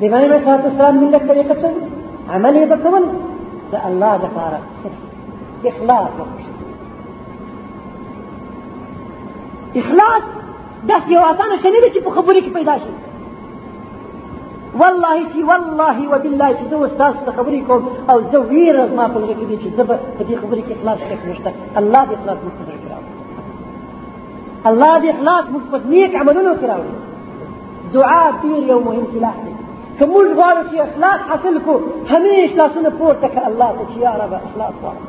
إبراهيم عليه الصلاة والسلام ملة طريقة سنة عملية ده الله دفارة إخلاص إخلاص. داس یو اسانه شنه دي چې په خبرې کې والله چې والله وبالله چې زه استاد ته خبرې کوم أو زه ویره ما په لږه کې دي چې زه په دې خبرې کې إخلاص شک نشته الله دې إخلاص موږ ته راوړي الله دې إخلاص موږ په نیک عملونو کې راوړي دعا ډیر یو مهم سلاح دی که موږ غواړو چې إخلاص حاصل کړو همیش لاسونه پورته کړه الله ته چې یا رب إخلاص غواړم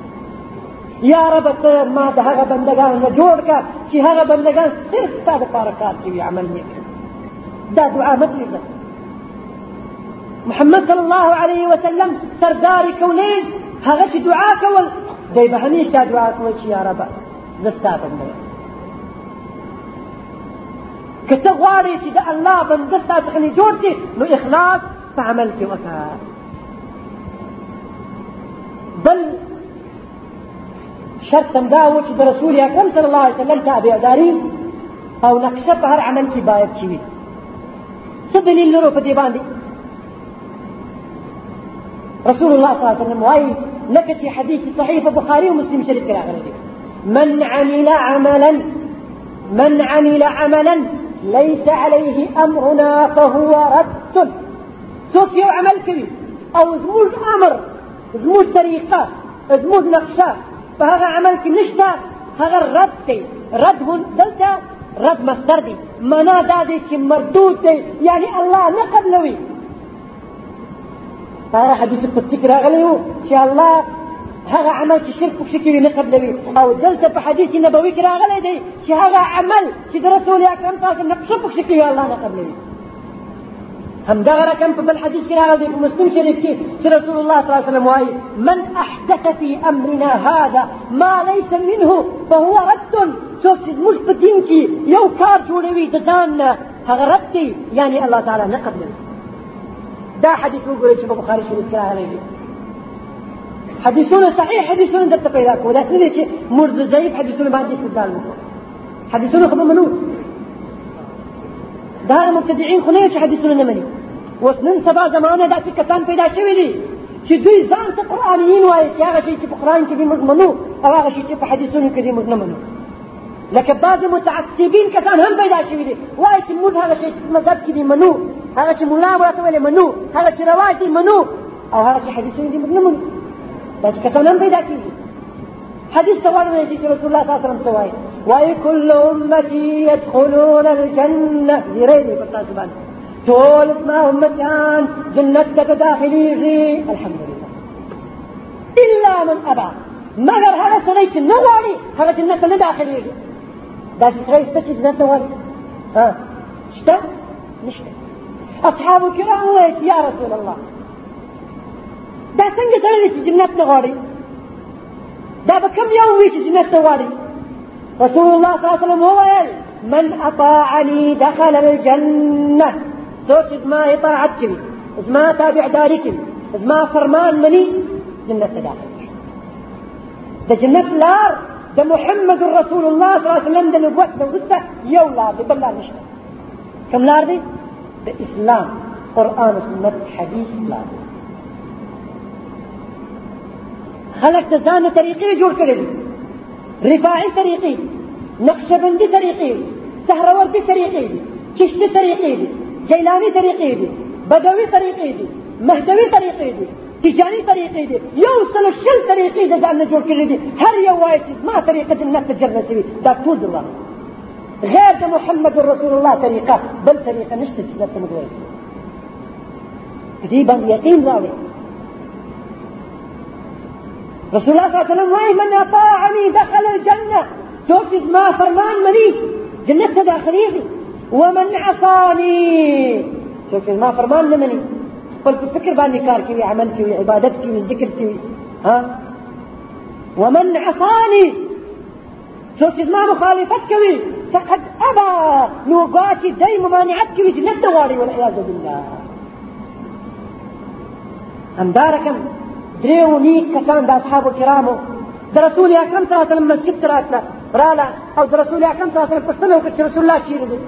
یا رب ته ما د هغه بندګانو نه جوړ کړه چې هغه بندګان صرف ستا دپاره کار کوي عمل نیک دا دعا مطلب ده محمد صلى الله عليه وسلم سردار كونين هغه چې دعا کول؟ دی به همیش دا دعا کول چې یا رب؟ زه ستا بنده که ته الله بنده ستا جوړ شي نو اخلاص په عمل بل شرط دا رسول اکرم صلی الله علیه وسلم تابعداري أو نقشه په هر عمل کې باید شي. څه دلیل رسول الله صلى الله عليه وسلم واي لك في حديث صحيح البخاري ومسلم شريف كلا من عمل عملا من عمل عملا ليس عليه أمرنا فهو رد. صوت عمل كبير. أو زموج أمر زموج طريقة زموج نقشة. فهذا عمل نشتا هذا الرد رد هون دلتا رد مصدر دي. منا دادي مردود دي. يعني الله نقبلوي حدیث قدسی کې راغلی وو چې الله. هغه عمل چې شرک نه قبلوي أو دلته په حدیث نبوي کې راغلی دی چې عمل. چې رسول اکرم صلی الله علیه وسلم پکې کوي الله نه قبلوي هم دغه رقم په بل حدیث کې راغلی په مسلم شریف کې چې رسول الله صلی الله علیه وسلم وايي من أحدث في أمرنا هذا ما ليس منه فهو رد. څوک چې زموږ په دین کې یو کار جوړوي د ځان الله تعالی نه قبلوي دا حديث وګورئ چې په بخاري شریف کې راغلی دی حدیثونه صحیح حدیثونه دلته پیدا کوو دا څه دي چې موږ د ضعیف حدیثونه باندې استدلال وکړو حدیثونه منو دا مبتدعين خو نه چې حدیثونه نه مني اوس نن سبا زمانه داسې کسان پیدا شوي دي چې دوی ځان ته قرآنیین وایي چې هغه شی قرآن کې منو أو هغه شی چې په حدیثونو نه منو لکه بعض متعصبین کسان هم پیدا شوي دي وایي چې موږ هغه شی چې په مذهب دي منو هذا چې مولا ورته ویلې منو چې رواج دي منو أو هغه چې حدیثونه دي منو دا چې کسان هم پیدا کېږي حديث تورنا يجي رسول الله صلى الله عليه وسلم سواي وأي كل أمتي يدخلون الجنة. زيريني بالتاسبان تول اسمها أمتيان جنة داخلي الحمد لله إلا من أبى. مگر هذا سنيت النواري هذا جنة داخلي دا سنيت تشي جنة نواري ها شتا؟ نشتا. أصحاب الكرام ويت يا رسول الله. دا چې جنت نه غواړي دا به کوم یو وي چې جنت نه غواړي رسول الله صلی الله علیه وسلم وویل من أطاعني دخل الجنة. څوک زما اطاعت کوي زما تابعداري کوي زما فرمان مني ته داخل د جنت لار. ده محمد رسول الله صلى الله عليه وسلم ده نبوت ده يولا يولى ببلا كم لاردي ده إسلام قرآن وسنة حديث لا خلق تزان طريقي جور كده رفاعي طريقي نقشبندي طريقي سهروردي طريقي چشتي طريقي جيلاني طريقي بدوي طريقي مهدوي طريقي تجاري طریقې دي یو سل شل طریقې د ځان نه جوړ کړې دي. هر چې ما ته جنت وي دا دروغ غیر د محمد رسول الله طریقه بل موږ ورسېږو په دې باندې یقین راوړئ رسول الله صلی الله علیه وسلم من اطاعني دخل الجنة. څوک چې ما فرمان مني جنت ته داخليږي ومن عصاني. چې ما فرمان نه مني خپل فکر باندې کار کوي عمل کوي عبادت کوي ذکر کوي ها؟ ومن عصاني. څوک چې ما مخالفت کوي فقد أبى. نو ګاټي دای ممانعت کوي نه غواړي والعياذ بالله. همدارکم دریو نیک کسان د اصحابو کرامو د رسول اکرم صلی الله علیه وسلم مسجد راتله راله أو د رسول اکرم صلی الله علیه وسلم پوښتنه وکړه چې رسول الله چیرې دی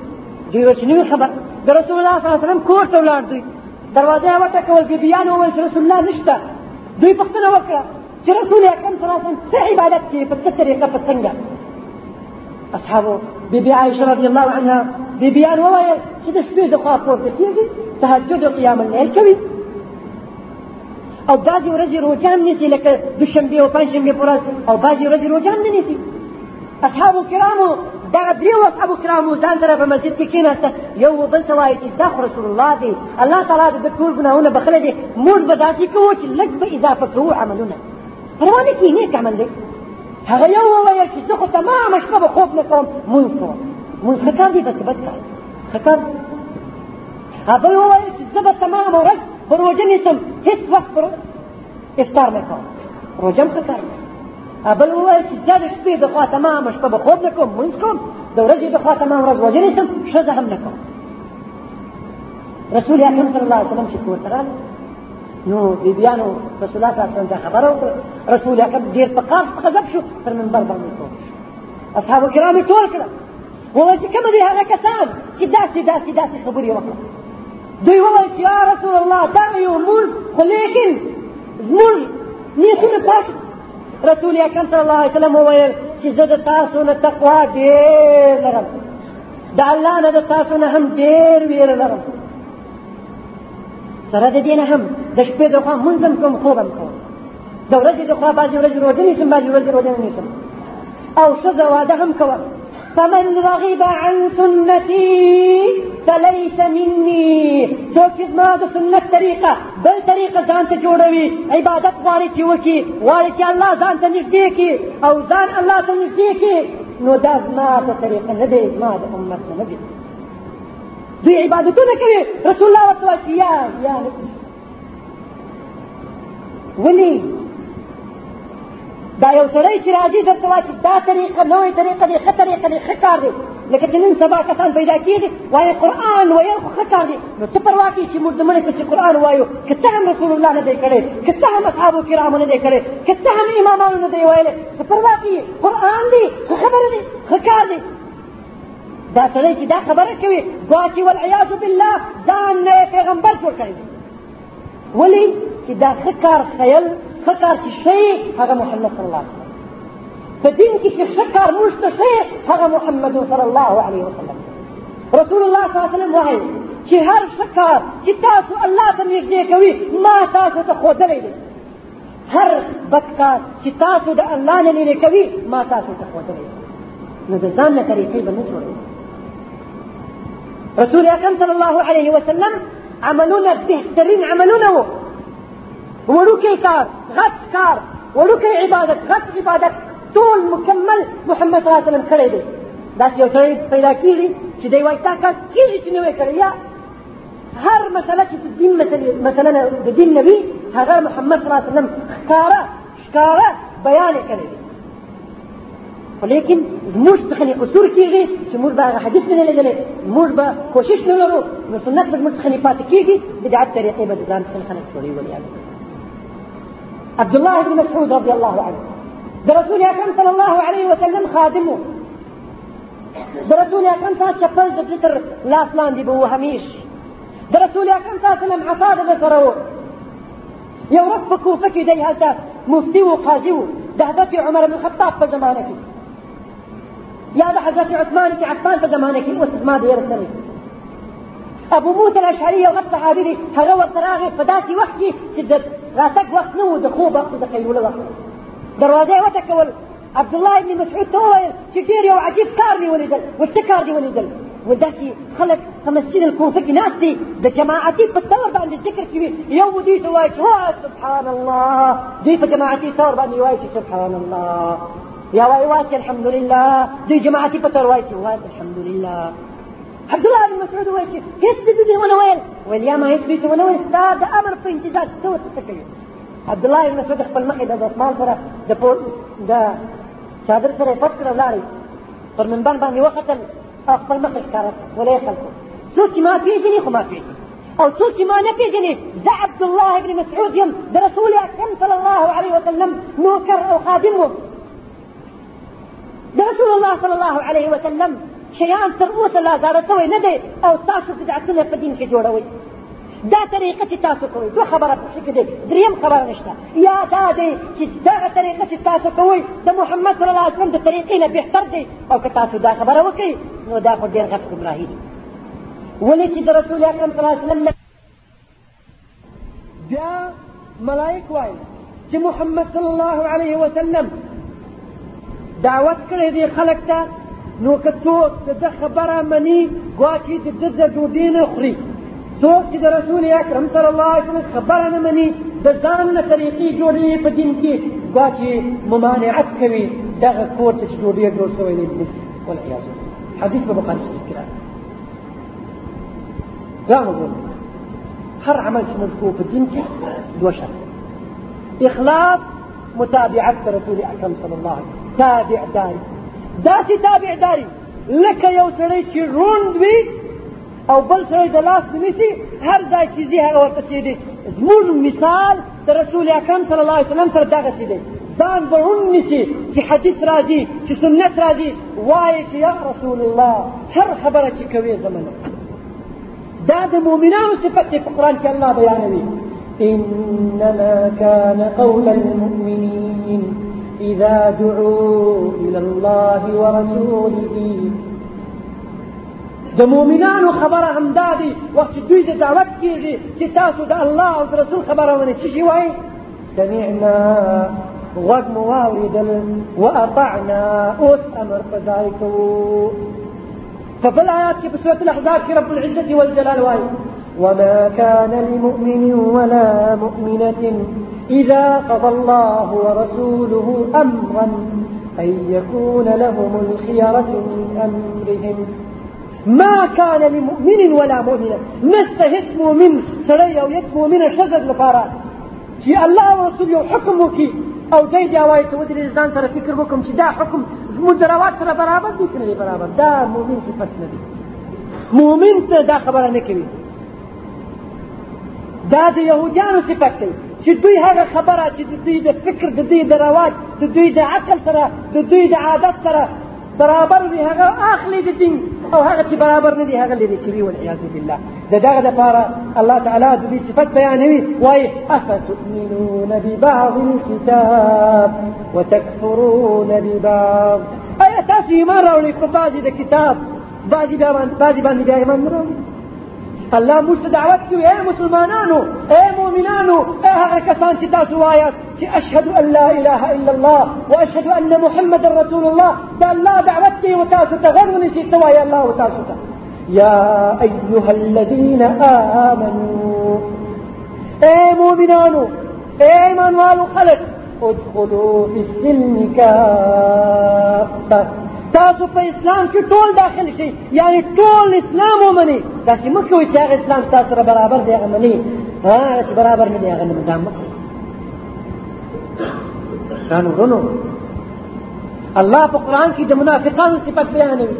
دوی خبر د رسول الله صلی الله علیه وسلم کور ته ولاړ دوی دروازه وټکول بیبیان وویل چې رسول الله نشته. دوی پوښتنه وکړه چې رسول اکرم صلی الله علیه وسلم څه عبادت کوي په څه طریقه په څنګه؟ اصحابو بیبي عائشه رضی الله عنها بیبیان وویل چې د شپې د خوا پورته کېږي تهجد أو قیام الليل کوي. أو بعضې ورځې روجان نیسي لکه دوشنبې أو پنجشنبې په ورځ أو بعضې ورځې روجان نه نیسي. اصحابو کرامو دغه دریو اصحابو کرامو ځان سره په مسجد کې کېناسته. یو بل ته وایي چې دا خو رسول الله دی. الله تعالی د ټول ګناهونه بخلی دی موږ به داسې کوو چې لږ به اضافه کوو عملونه. پروا نه کېږي نیک عمل دی. هغه یو وویل چې زه خو تمامه شپه به خوب نه کوم مونځ کوم مونځ ښه کار دی بس بد کار. ښه کار. بل وویل چې زه به تمامه ورځ په روژه نیسم هېڅ وخت پر افطار نه کوم. روژه هم ښه کار دی بل وویل چې زه د شپې د خوا تمامه شپه به خوب نه کوم مونځ کوم د ورځې د خوا تمام ورځ روژه نیسم ښځه هم نه کوم رسول اکرم صلی الله علیه وسلم چې کور ته راغی نو بیبیانو رسول الله صلی الله علیه وسلم خبره وکړه رسول اکرم ډېر په قاف په غضب شو پر منبر باندې ټول اصحابو کرام یې ټول کړه وویل چې کوم دي هغه کسان چې داسې داسې داسې خبرې وکړه دوی وویل چې یا رسول الله دا یو مونځ خو لیکن زموږ نیتونه پاک رسول اکرم صلی الله علیه وسلم وویل چې زه د تاسو نه تقوا ډېر لرم. د الله نه د تاسو نه هم ډېر ویره لرم. سره د دې نه هم د شپې د خوا مونځ هم کوم خوب هم کوم د ورځې د خوا بعضې ورځې روژه نیسم بعضې ورځې روژه نه نیسم. او ښځه واده هم کوم فمن رغب عن سنتي فليس مني. څوک زما د سنت طریقه بل طریقه ځان ته جوړوي. عبادت غواړي چې وکړي غواړي چې الله ځان ته نږدې کړي. او ځان الله ته نږدې کړي نو دا زما په طریقه نه دی زما د امت نه دی. دوی عبادتونه کوي. رسول الله ورته وایي یا یا ولې دا یو سړی چې راځي درته وایي چې دا طریقه نوې طریقه دی ښه طریقه دی ښه کار دی. لکه چې نن سبا کسان پیدا کېږي وایي قرآن ویل خو ښه کار دی. نو څه پروا کوي چې موږ د مړي پسې قرآن وایو؟ که څه هم رسول الله نه دی کړی که څه هم اصحابو کرامو نه دی کړی که څه هم امامانو نه دی ویلی. څه پروا کوي؟ قرآن دی ښه خبره دی ښه کار دی. دا سړی چې دا خبره کوي ګواچې والعیاذ بالله ځان نه پیغمبر جوړ کړی دی. ولې چې دا ښه کار خیل ښه کار هغه محمد صلی الله علیه وسلم. په دین کې چې ښه کار محمد صلی الله علیه وسلم. رسول الله صلی الله علیه وسلم وایي چې هر ښه کار تاسو الله ته نږدې ما تاسو ته ښودلی هر بد کار تاسو د الله نه لرې ما تاسو ته ښودلی دی. نو د به رسول اکرم صلی الله علیه وسلم عملونه بهترین عملونه وو. وړوکی کار غټ کار وړوکی عبادت غټ عبادت ټول مکمل محمد صلی الله علیه وسلم کړی دی داسې یو سړی پیدا کېږي چې دی وایي دا کار کېږي چې نه وی کړی یا هر مسله چې د دین مثلا د دین نبی هغه محمد صلی الله علیه وسلم ښکاره ښکاره بیان کړی دی خو لیکن زموږ څخه قصور کېږي چې موږ به حدیث نه لیدلی موږ به کوشش نه لرو نو سنت به زموږ څخه پاتې کېږي بدعت طریقې به ځان څخه خلک جوړوي والعیاذ عبد الله بن مسعود رضي الله عنه. ده اکرم صلی الله علیه وسلم خادمو ده رسول اکرم صلی چپل د تر لاس لاندې به و همیش ده رسول اکرم صلی الله علیه وسلم عصا د سره یو ورځ په کوفه کې دی مفتي وقاضي. ده عمر بن الخطاب في زمانك. يا ده حضرت عثمان بن عفان في زمانك. وسط ما دير الثاني أبو موسى الأشعري وغير صحابي دي هغه ورته فداسي وقت شدت راتك وقت نو د خوب وقت د قیلوله وقت دروازه عبد الله بن مسعود ته وویل چې ډېر یو عجیب کار مې ولیدل و څه کار دې ولیدل وداسې خلک په مسجد الکوفه کې دي د جماعتي په طور باندې ذکر کوي چې سبحان الله. په جماعتي طور باندې وایي چې سبحان الله. يا واي واسي الحمد لله. دي جماعتي وايتي واسي الحمد لله. عبد الله بن مسعود وايتي يسجد دي وأنا وين ما يسجد وأنا وين استاد أمر في انتزاج تو تتكلم عبد الله بن مسعود خپل مخې د دسمال سره د پور د چادر سره پټ کړ ولاړی پر منبر باندې وختل خپل مخې ښکارا ولې خلکو څوک ما پیژني خو ما پیژني أو څوک ما نه پیژني زه عبد الله بن مسعود يم. د رسول اکرم صلى الله عليه وسلم. نوکر أو خادم د رسول الله صلى الله عليه وسلم. شیان تر اوسه لا زاړه شوی نه دی او تاسو بدعتونه په دین کې جوړوئ. دا طریقه چې تاسو کوئ دوه خبره پکې کې دی دریم خبره نشته. یا دا دی چې دغه طریقه چې تاسو کوئ د محمد صلی الله علیه وسلم د طریقې نه بهتر دی. او که تاسو دا خبره وکړئ نو دا خو ډېر غټ ګمراهي دی ولې چې د رسول اکرم صلی الله علیه وسلم بیا ملائک وایي چې محمد صلی الله علیه وسلم دعوت کړی دی خلک ته نو که د ده خبره مني ګوا چې د ده خوري څوک چې د رسول اکرم صلی الله علیه وسلم خبره مني د ځان طریقې جوړوي په دین کې ګوا چې ممانعت کوي دغه کور ته ډوډۍ جوړ شوی دی والعیاذ حدیث په بخاري شریف کې وګورئ هر عمل چې مذکور په دین کې دوه شرط. إخلاص متابعة رسول أكرم صلى الله عليه وسلم. تابع داري داسې تابع داري لکه یو سړی چې روند وي او بل سړی د لاس نیسي هر ځای چې ځي هغه ورپسې دی. زموږ مثال د رسول اکرم صلی الله علیه وسلم سره دغسې دی. ځان به روند نیسي چې حدیث راځي چې سنت راځي وایي چې یا رسول الله هر خبره چې کوي زمنه دا د مؤمنانو صفت دی په قرآن کې الله بیانوي. إنما كان قول المؤمنين إذا دعوا إلى الله ورسوله. د مؤمنانو خبره همدا دي وخت دوی دعوت کیږي چې تاسو د الله أو د رسول خبره ونه چې شي وایي؟ سمعنا غوږ مو واطعنا اوس أمر په ځای کوو. په بل سورة الاحزاب کې رب العزة والجلال وایي وما كان لمؤمن ولا مؤمنة إذا قضى الله ورسوله أمرا أن يكون لهم الخيرة من أمرهم. ما كان لمؤمن ولا مؤمنة. نستهت مؤمن سري أو يت مؤمن شزد لفارا چې الله ورسول یو حکم وکي أو دای دی وایي ته ودرې ځان سره فکر دا حکم زموږ برابر؟ دي کنه برابر. دا مؤمن نه دي. مؤمن دا نه کوي. دا د يهودانو صفت دی چې دوی هغه خبره چې د دوی د فکر د دوی د رواج د دوی د عقل سره د دوی د عادت سره برابر دي هغه اخلي د دین او هغه چې برابر نه دي هغه لري کوي والعياذ بالله. د دغه لپاره الله تعالی د دې صفت بیانوي وایي أفتؤمنون ببعض الكتاب وتكفرون ببعض. ایا تاسو ایمان راوړئ په بعضې د کتاب بعضې بعضې باندې بیا ایمان نه راوړئ الله ته دعوت کوي اے مسلمانانو اے مؤمنانو اے هغه کسان چې تاسو وایاست چې أشهد أن لا إله إلا الله وأشهد أن محمد رسول الله دا الله دعوت کوي تاسو ته غوږ ونیسئ ته وایي الله تاسو ته يا أيها الذين آمنوا اے مؤمنانو اے ایمان والو خلق ادخلوا في السلم كافة. تاسو په اسلام کې ټول داخل شي. یعنی ټول اسلام ومني. تاسو مکه وي چې هغه اسلام تاسو سره برابر دی هغه مني. ها چې برابر نه دی هغه نه مدام کانو غنو. الله په قرآن کې د منافقانو صفات بیانوي.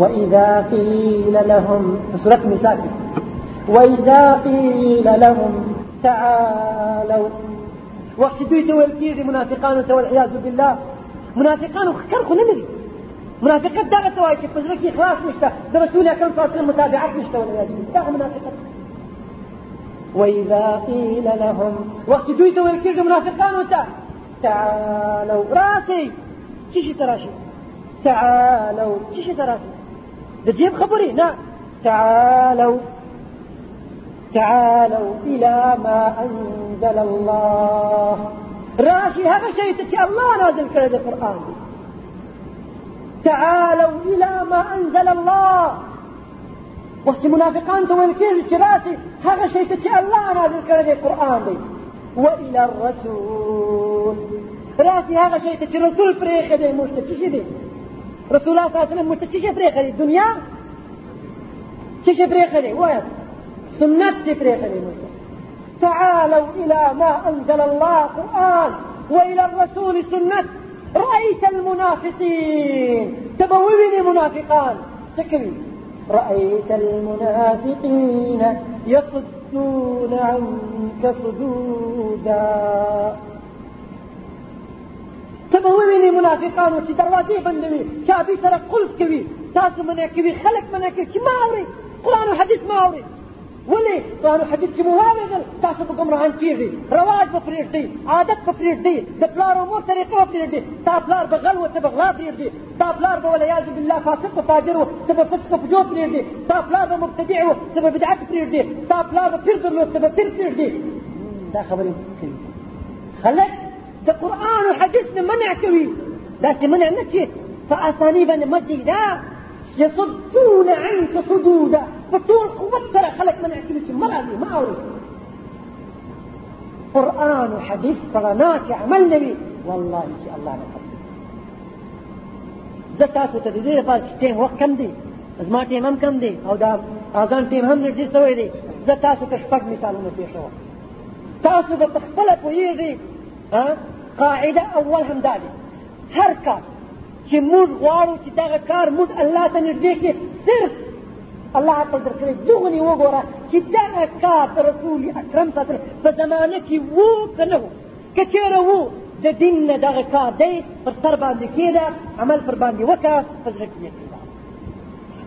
وإذا قيل لهم سورة النساء وإذا قيل لهم تعالوا. وقت دوی ته ویل کېږي منافقانو ته والعیاذ بالله. منافقانو ښکر خو نه منافقت دغه چې په زړه کې اخلاص نشته د رسول اکرم صلی الله علیه نشته ولایي دغه منافقت. وإذا قيل لهم وقت دويت ويكيد منافقان وتا تعالوا راسي. تشي تراشي؟ تعالوا. تشي تراشي؟ تجيب خبري؟ نعم تعالوا. تعالوا إلى ما أنزل الله. راشي هذا شيء تشي الله نازل كذا القرآن. تعالوا إلى ما أنزل الله. وقت منافقان تقول كيف راسي هذا شيء تشي الله نازل كذا القرآن دي. وإلى الرسول. راسي هذا شيء تشي رسول فريخ دي مشتشي دي. رسول الله صلى الله عليه وسلم مشتشي فريخ دي. الدنيا تشي فريخ دي. وين؟ سنة فريق المسلم تعالوا إلى ما أنزل الله قرآن. وإلى الرسول سنة. رأيت المنافقين. تبويني منافقان. تكري رأيت المنافقين يصدون عنك صدودا. تبويني منافقان. وشي دروازي بندوي. شابي سرق قلف كوي تاسو منع کوي خلق منع کوي مه اورئ. قرآن و حدیث مه اورئ. ولې قرآن حدیث چې مو واورېدل تاسو په ګمراهان کېږئ رواج به پرېږدئ عادت به پرېږدئ د پلار او مور طریقه به پرېږدئ ستا پلار به غل و ته به غلا پرېږدي ستا پلار به والعیاذ بالله فاسق و فاجر و ته به فسق و فجور پرېږدي ستا پلار به مبتدع و ته به بدعت پرېږدي ستا پلار به پیر درلود ته به پیر پرېږدي دا خبرې قرآن او حدیث منع کوي داسې منع نه چې په اساني باندې يصدون عنك صدودا. فطول قوت ترى خلق من اعتمد مرأة ما أوري قرآن وحديث فرنات عمل نبي. والله إن شاء الله نقل زه تاسو ته د دې لپاره چې ټیم وخت کم دی زما ټیم هم کم دی أو دا آذان ټیم هم نږدې شوی دی زه تاسو ته شپږ مثالونه پېښوم تاسو په خپله پوهېږئ قاعده اول هم دا دی هر کار. چې موږ غواړو چې دغه کار موږ الله ته نږدې کړي. صرف الله عقل درکړي. دغني وګوره چې دغه کار رسول اکرم صلی الله په زمانه کې وو که نه وو. که چېرې وو د دین نه دغه کار دی پر سر باندې کېده عمل پر باندې وکړه په زړه کې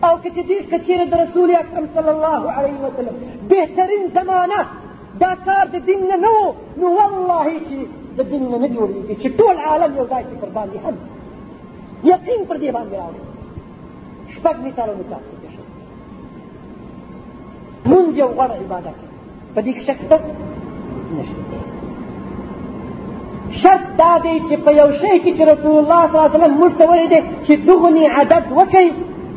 او که چې دې که چېرې د رسول اکرم صلی الله علیه وسلم بهترین زمانه دا کار د دین نه نه وو نو والله چې د دین نه نه جوړېږي چې ټول عالم یو ځای کې پر باندې هم یقین پر دې باندې راوړي شپږ مثالونه تاسو ته شي مونږ یو غوړ عبادت په دې کې شک شته نشته شرط دا دی چې په یو شی کې چې رسول الله صلی الله علیه وسلم موږ ته ویلي دی چې دغني عدد وکړئ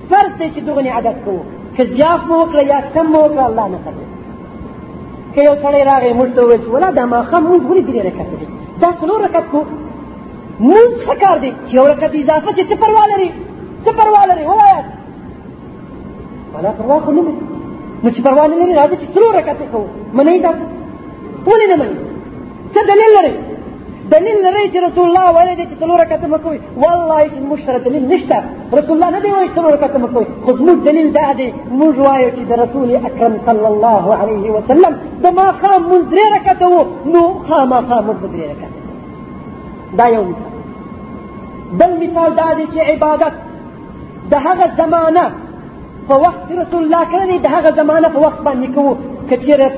فرض دی چې دغني عدد کوو که زیات مو وکړه یا کم مو وکړه الله نه قبول که یو سړی راغی موږ ته وویل چې ولا دا ماښام مونځ ولې درې رکعته دی دا څلور رکعت کوو مونږ ښه کار دی؟ چې یو رکعت اضافه چې څه پروا لري؟ څه پروا لري؟ ووایه ولا پروا خو نه نو چې پروا نه لري راځي چې څلور رکعتې کوو. منئ تاسو ولې نه منئ څه دلیل لري؟ دلیل لري چې رسول الله ویلي دی چې څلور رکعته مه کوئ. والله چې موږ سره دلیل نشته. رسول الله نه دی وایي څلور رکعته مه کوئ. خو زموږ دلیل دا دی. موږ وایو چې د رسول اکرم صلی الله علیه وسلم د ماښام مونځ درې رکعته وو. نو خامخا به درې رکعته دا یو مثال. بل مثال دا دی چې عبادت د هغه زمانه په وخت رسول الله کړی د هغه زمانه په وخت باندې کوو. که چېرې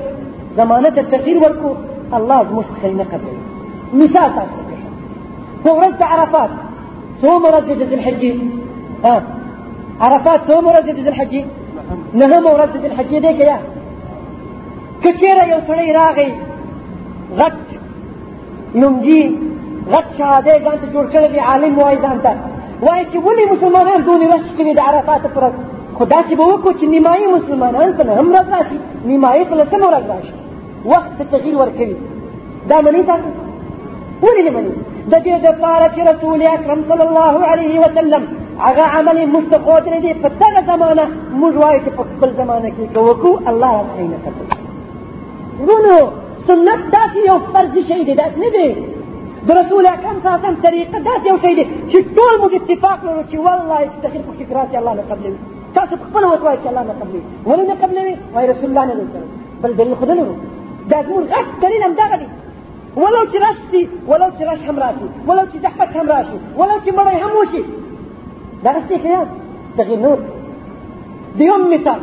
زمانه ته تغییر ورکړو الله زموږ څخه نه قبلوي. مثال تاسو ته په ورځ د عرفات څومره ورځې د ذلحجې عرفات څومره ورځې د ځلحجې نهمه ورځ د ذلحجې دی که یا؟ که چېرې یو سړی راغی غټ لنګي غټ شهاده ځان ته جوړ کړی دی عالم وایي ځان ته وایي چې ولې مسلمانان دونې رش کوي د عرفات پر خو داسې به وکړو چې نیمایي مسلمانان په نهم ورځ راشي نیمایي په لسمه ورځ راشي وخت ته تغییر ورکوي دا مني تاسو ولې نه مني د دې دپاره چې رسول اکرم صلی الله علیه وسلم. هغه عمل مستقود دی په دغه زمانه موږ وایو چې په خپل زمانه کې که وکړو الله راڅخه نه قبول ورونو سنت داسې یو فرض شی دی داسې نه دی د رسول اکرم صلی الله علیه وسلم طریقه داسې یو شی دی چې ټول موږ اتفاق لرو چې والله چې تغییر پکې راسي. الله نه قبلوي تاسو په خپل وسوای چې الله ولې نه قبلوي وای رسول الله دی بل دلیل خو نه لرو دا زموږ غټ دلیل هم دغه دی ولو چې راشي ولو چې راش هم ولو چې زحمت هم ولو هم وشي. دغه څه خیال تغیر نور. د یو مثال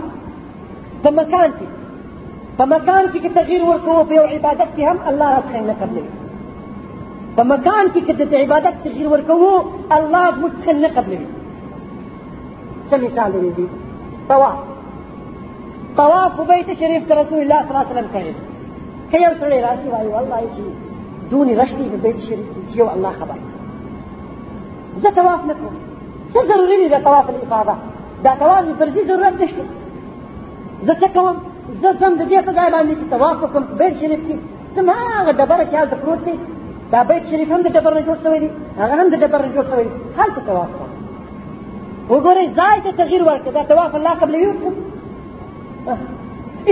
په مکان کې په مکان کې کې تغییر ورکوو په مکان کې کې د عبادت تغییر ورکوو الله څخه نه قبلوي. څه مثال دی طواف. طواف بیت شریف ته رسول الله صلی الله علیه وسلم کړی. که یو سړی راشي وایي والله چې دونې رشتې په بیت شریف کې یو الله خبر. زه طواف نه کوم. څه ضروري دی طواف الافاضه؟ دا طواف فرضي ضرورت نشته زه څه کوم؟ زه ځم د دې په ځای باندې چې طواف وکړم بیت شریف کې. زما هغه ډبره چې هلته پروت دی دا بیت شریف هم د ډبر نه جوړ شوی دی هغه هم د ډبر نه جوړ شوی دی. هلته طواف کوم وګورئ ځای ته تغییر ورکړه. دا طواف الله قبلوي وکړم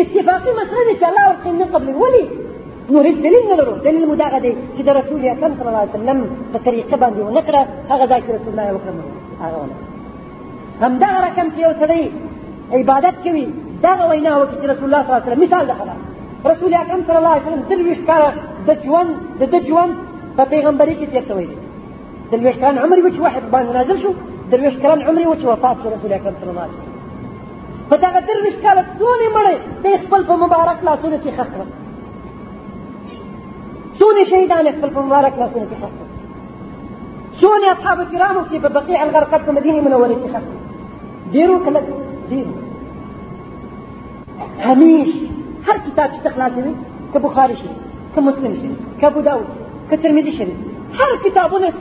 اتفاقي مسله دي چې الله ورته نه قبلوي. ولې؟ نو هیڅ دلیل نه لرو. دلیل مو دغه دی چې د رسول اکرم صلی الله علیه وسلم په طریقه باندې ونه کړه هغه ځای چې رسول الله وکړم هغه ونه همدغه رقم چې یو سړی عبادت کوي دغه وینا وکړي چې رسول الله صلی الله علیه وسلم مثال د خبره رسول اکرم صلی الله علیه وسلم درویشت کاله د ژوند د د ژوند په پیغمبري کې تیر شوی دی درویشت کلن عمر و چې واحد باندې نازل شو؟ درویشت کلن عمر و چې وفات شو رسول اکرم صلی الله علیه وسلم. په دغه درویشت کاله څونه مړې د خپل په مبارک لاسونو کې خخ کړل څونه شهیدان خپل په مبارک لاسونو کې څونه أصحاب چې په بقيع الغرقد په مدینه منوره کې خخ کړل ډیرو کله همیش هر کتاب چې تخلاصوي که بخاري شي که مسلم شي که ابو داود که ترمذي شريف هر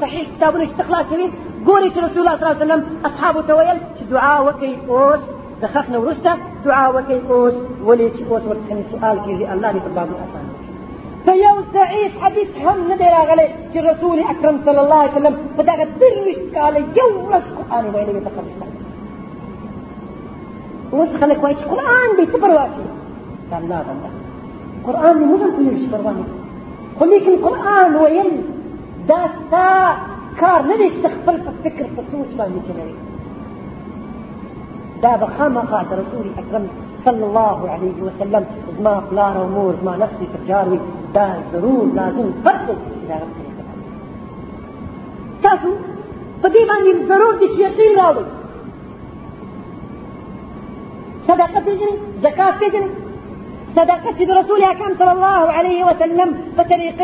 صحیح کتابونه چې تخلاصوي ګوري چې رسول الله صلی الله علیه وسلم؟ اصحابو ته ویل چې دعا وکړي أوس؟ د خښنه وروسته دعا وکړي أوس؟ ولې چې أوس ورڅخه سوال کیږي الله دې په باب اسان په یو ضعیف حدیث هم دی راغلی چې رسول اکرم صلی الله علیه وسلم درویشت کاله یو ورځ قرآن ویلی په قبرستان اوس خلک وایي چې قرآن پروا کوي د الله بنده قرآن دی موږ هم پوهېږو چې پروا نه کوي خو لیکن قرآن ویل دا ستا کار نه دی چې خپل په فکر په سوچ باندې دا به خامخا د رسول اکرم صلی الله علیه وسلم زما پلار أو مور زما نفسي پر جار وي. دا ضرور لازم فرض دا تاسو په دې ضرور دي چې یقین راوړئ. صدقه پیژني زکات پیژني صدقه چې د رسول اکرم صلی الله علیه وسلم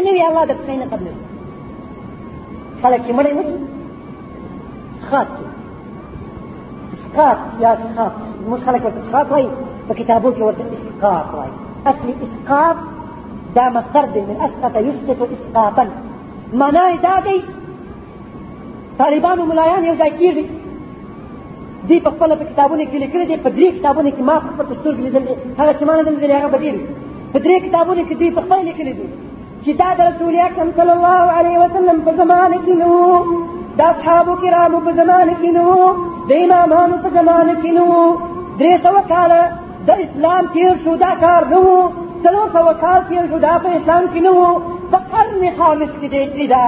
نه وي الله د پسې نه قبلوي خلک چې مړی نشي سخات اسقاط یا اسقاط موږ خلک ورته اسقاط کتابو کې ورته اسقاط وایي أصل اسقاط دا مصدر من أسقط يسقط اسقاطا. معناه دا دی طالبانو ملایان یو دی په خپل په کتابونو کې لیکلي دي په درې کتابونو کې ما خپل په سترګو لیدل دي. هغه چې ما نه لیدل هغه بدیر په درې کتابونو کې دی په خپل لیکلي دي. چې دا د رسول اکرم صلی الله علیه وسلم په زمانه کې نو د اصحابو کرامو په زمانه کې نو د امامانو په زمانه کې نو درې سوه کاله د اسلام تیر شو دا کار نه و څلور سوه کال تیر شو دا په اسلام کې نه و په قرن خامس کې دی دا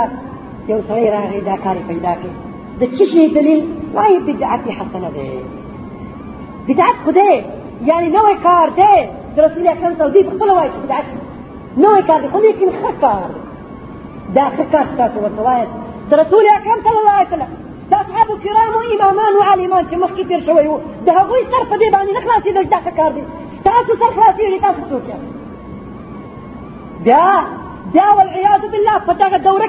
یو سړی راغی دا کار پیدا کړي د څه شي دلیل وایي بدعت حسنة ده بدعت خدای یعنی نوې کار دی د رسول اکرم صلی الله خپل وایي بدعت نوې کار دی خو لیکن ښه کار دا ښه کار تاسو ورته د رسول اکرم صلی الله علیه وسلم. د اصحابو کرامو امامان أو عالمان چې مخکې تېر شوی وو د هغوی سر په دې باندې نه خلاصېدل دا ښه کار دی ستاسو سر خلاصېږي تاسو څوک بیا بیا والعیاذ بالله په دغه دوره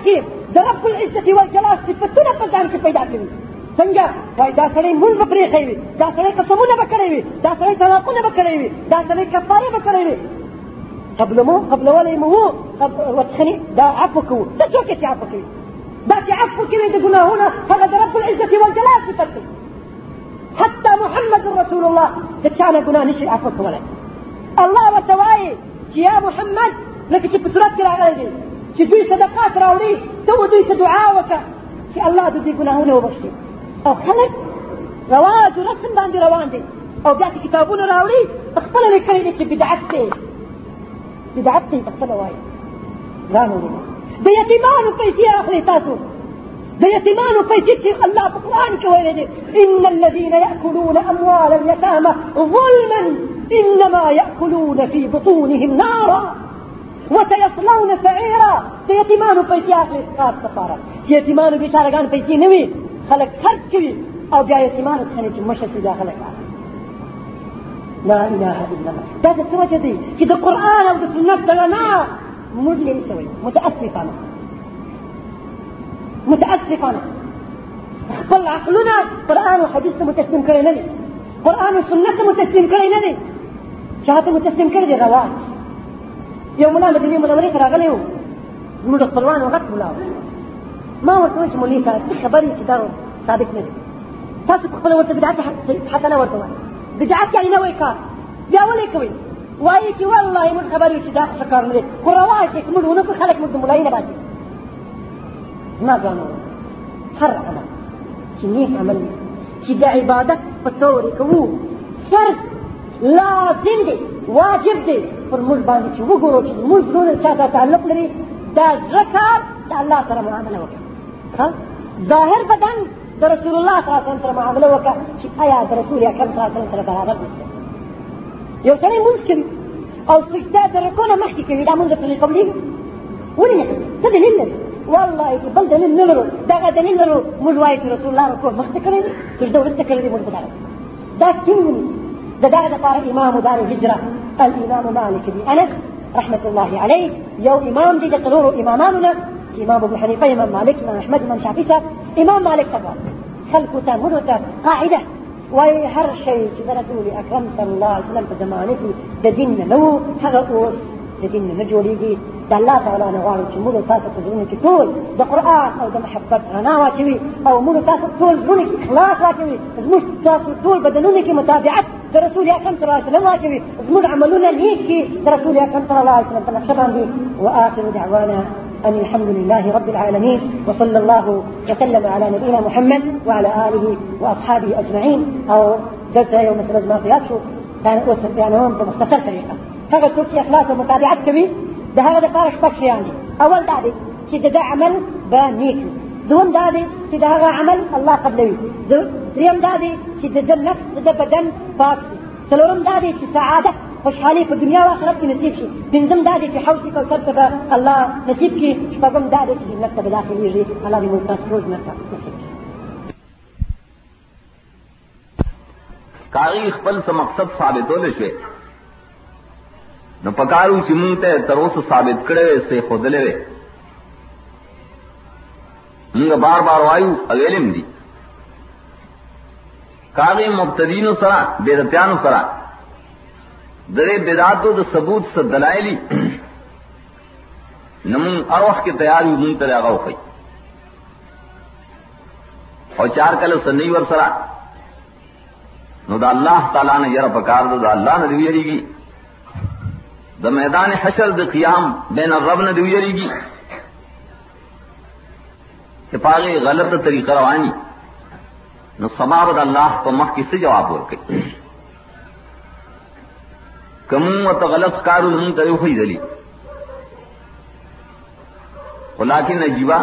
رب العزة والجلال صفتونه په ځان کې پیدا څنګه وای دا سړی مونږ به پرې کوي دا سړی قسمونه به کړی وي دا سړی طلاقونه به کړی وي دا سړی کفارې به کړی وي قبل مو قبل ولی مو وتخني دا عفو کوو دا څوک چې عفو کوي؟ دا چې عفو کوي د ګناهونه هغه د رب العزة والجلال صفت حتى محمد رسول الله د چا نه ګناه نشي عفو کولی الله ورته وایي چې یا محمد لکه چې په صورت کې راغلی دی چې دوی صدقات راوړي ته دوی ته دعا وکړه چې الله د دوی ګناهونه وبخښي أو خلک رواج رسم باندې روان دي أو بیا چې کتابونه راوړي خپله لیکلي دي چې بدعت دی بدعت خپله وایي ځان وروڼه د یتیمانو اخلي تاسو؟ د یتیمانو پیسې چې الله په ویلي دي إن الذين يأكلون أموال اليتامى ظلما إنما يأكلون في بطونهم نارا. وسيصلون سعيرا. د یتیمانو پیسې اخلي اسقاط لپاره چې یتیمانو بیچارهګان پیسې نه وي خلک خرج کوي أو بیا یتیمانو څخه چې مشه شي دا خلک لا اله الا الله. دا د څه وجه دی؟ چې د قرآن أو د سنت رڼا موږ لري سوي متأسفانه. متأسفانه. خپل عقلنا قرآن أو حديث متسلم کړي دي. قرآن أو سنت متسلم کړي نه دي. چاته متسلم کړي دي رواج. یو ملا مدینه منورې ته راغلی و. زموږ خپلوان ما ورته وایي چې مولوي صاحب خبرې چې دا صادق نه دي تاسو خپل ورته بدعت حسنه ورته وایي بدعت يعني نوې کار. بیا ولې کوي؟ وایي چې والله موږ خبرې چې دا څه کار نه دي خو رواج چې موږ ونه خلک موږ د مولایي نه باسي زما ګانو هر عمل چې نیک عمل چې د عبادت په تور کوو فرض لازم دی واجب دی پر موږ باندې چې وګورو چې موږ زړونه چا سره تعلق لري دا زړه کار د الله سره معامله وکړي ظاهر بدن د رسول الله صلی الله علیه وسلم سره معامله وکړه چې آیا د رسول اکرم صلی الله علیه وسلم سره برابر دي یو سړی کوي أو سجده د رکوع نه مخکې کوي دا مونږ ته قبلېږي ولې نه څه دلیل لري. والله چې بل دلیل نه لرو. دغه دلیل لرو موږ وایو چې رسول الله رکوع مخکې کړی دی سجده وروسته کړی دی موږ دغه دا کوم د دغه دپاره امام دار الهجره الامام مالك بن انس رحمه الله عليه یو امام دی د څلورو امامانو نه. إمام أبو حنیفه إمام مالک إمام أحمد إمام شافعي إمام خلکو ته موږ ته قاعدة. وایي هر د رسول اکرم صلی الله علیه وسلم په زمانه کې د دین نه وو هغه اوس د دین نه جوړیږي. د الله تعالی نه غواړو چې موږ تاسو په زړونو کې ټول د قرآن أو د محبت رڼا واچوي أو موږ تاسو ټول زړونو کې اخلاص واچوي. زموږ تاسو ټول بدنونو کې متابعت د رسول اکرم صلی الله علیه وسلم واچوي. زموږ عملونه نیک کې د رسول اکرم صلی الله علیه وسلم نقشه باندې. وآخر دعوانا أن الحمد لله رب العالمين وصلى الله وسلم على نبينا محمد وعلى آله وأصحابه أجمعين. أو درس يوم مسألة ما كان يعني هم بمختصر طريقة. هذا څوک چې إخلاص أو متابعت کوي د هغه لپاره شپږ شیان دي اول دا عمل وي دوم دا دی چې د هغه عمل الله قبلوي دریم دا دی چې د نفس د بدن پاک شي څلورم دا دی چې سعادت خوشحالي په دنیا او آخرت کې نصیب شي. پنځم دا دی چې حوض کوثر ته به الله نصیب کړي شپږم دا دی چې جنت ته به داخلېږي. الله دې موږ تاسو ټول جنت ته نصیب کړي کاغی خپل څه مقصد ثابتول شي. نو پکارو چې مونږ ته تر اوسه ثابت کړي سه خودلې موږ بار بار وایو اغلم دي. کاغی مبتدینو سره بدعتانو سره درے بیداتو و ثبوت سے دلائلی، نمون اروخ کے تیاری من تر ارو گئی اور چار کل سے نہیں برسرا نو دا اللہ تعالیٰ نے یار پکار دو، دا اللہ نے دیویری گی. دا میدان حشر دا قیام بین الرب نے دیویری گی. کہ پاگے غلط طریقہ روانی. نو سماوت اللہ کو مخ کس سے جواب ورکی. کمو تغلط کارو نم تر ہوئی دلی خلا کے نجیبا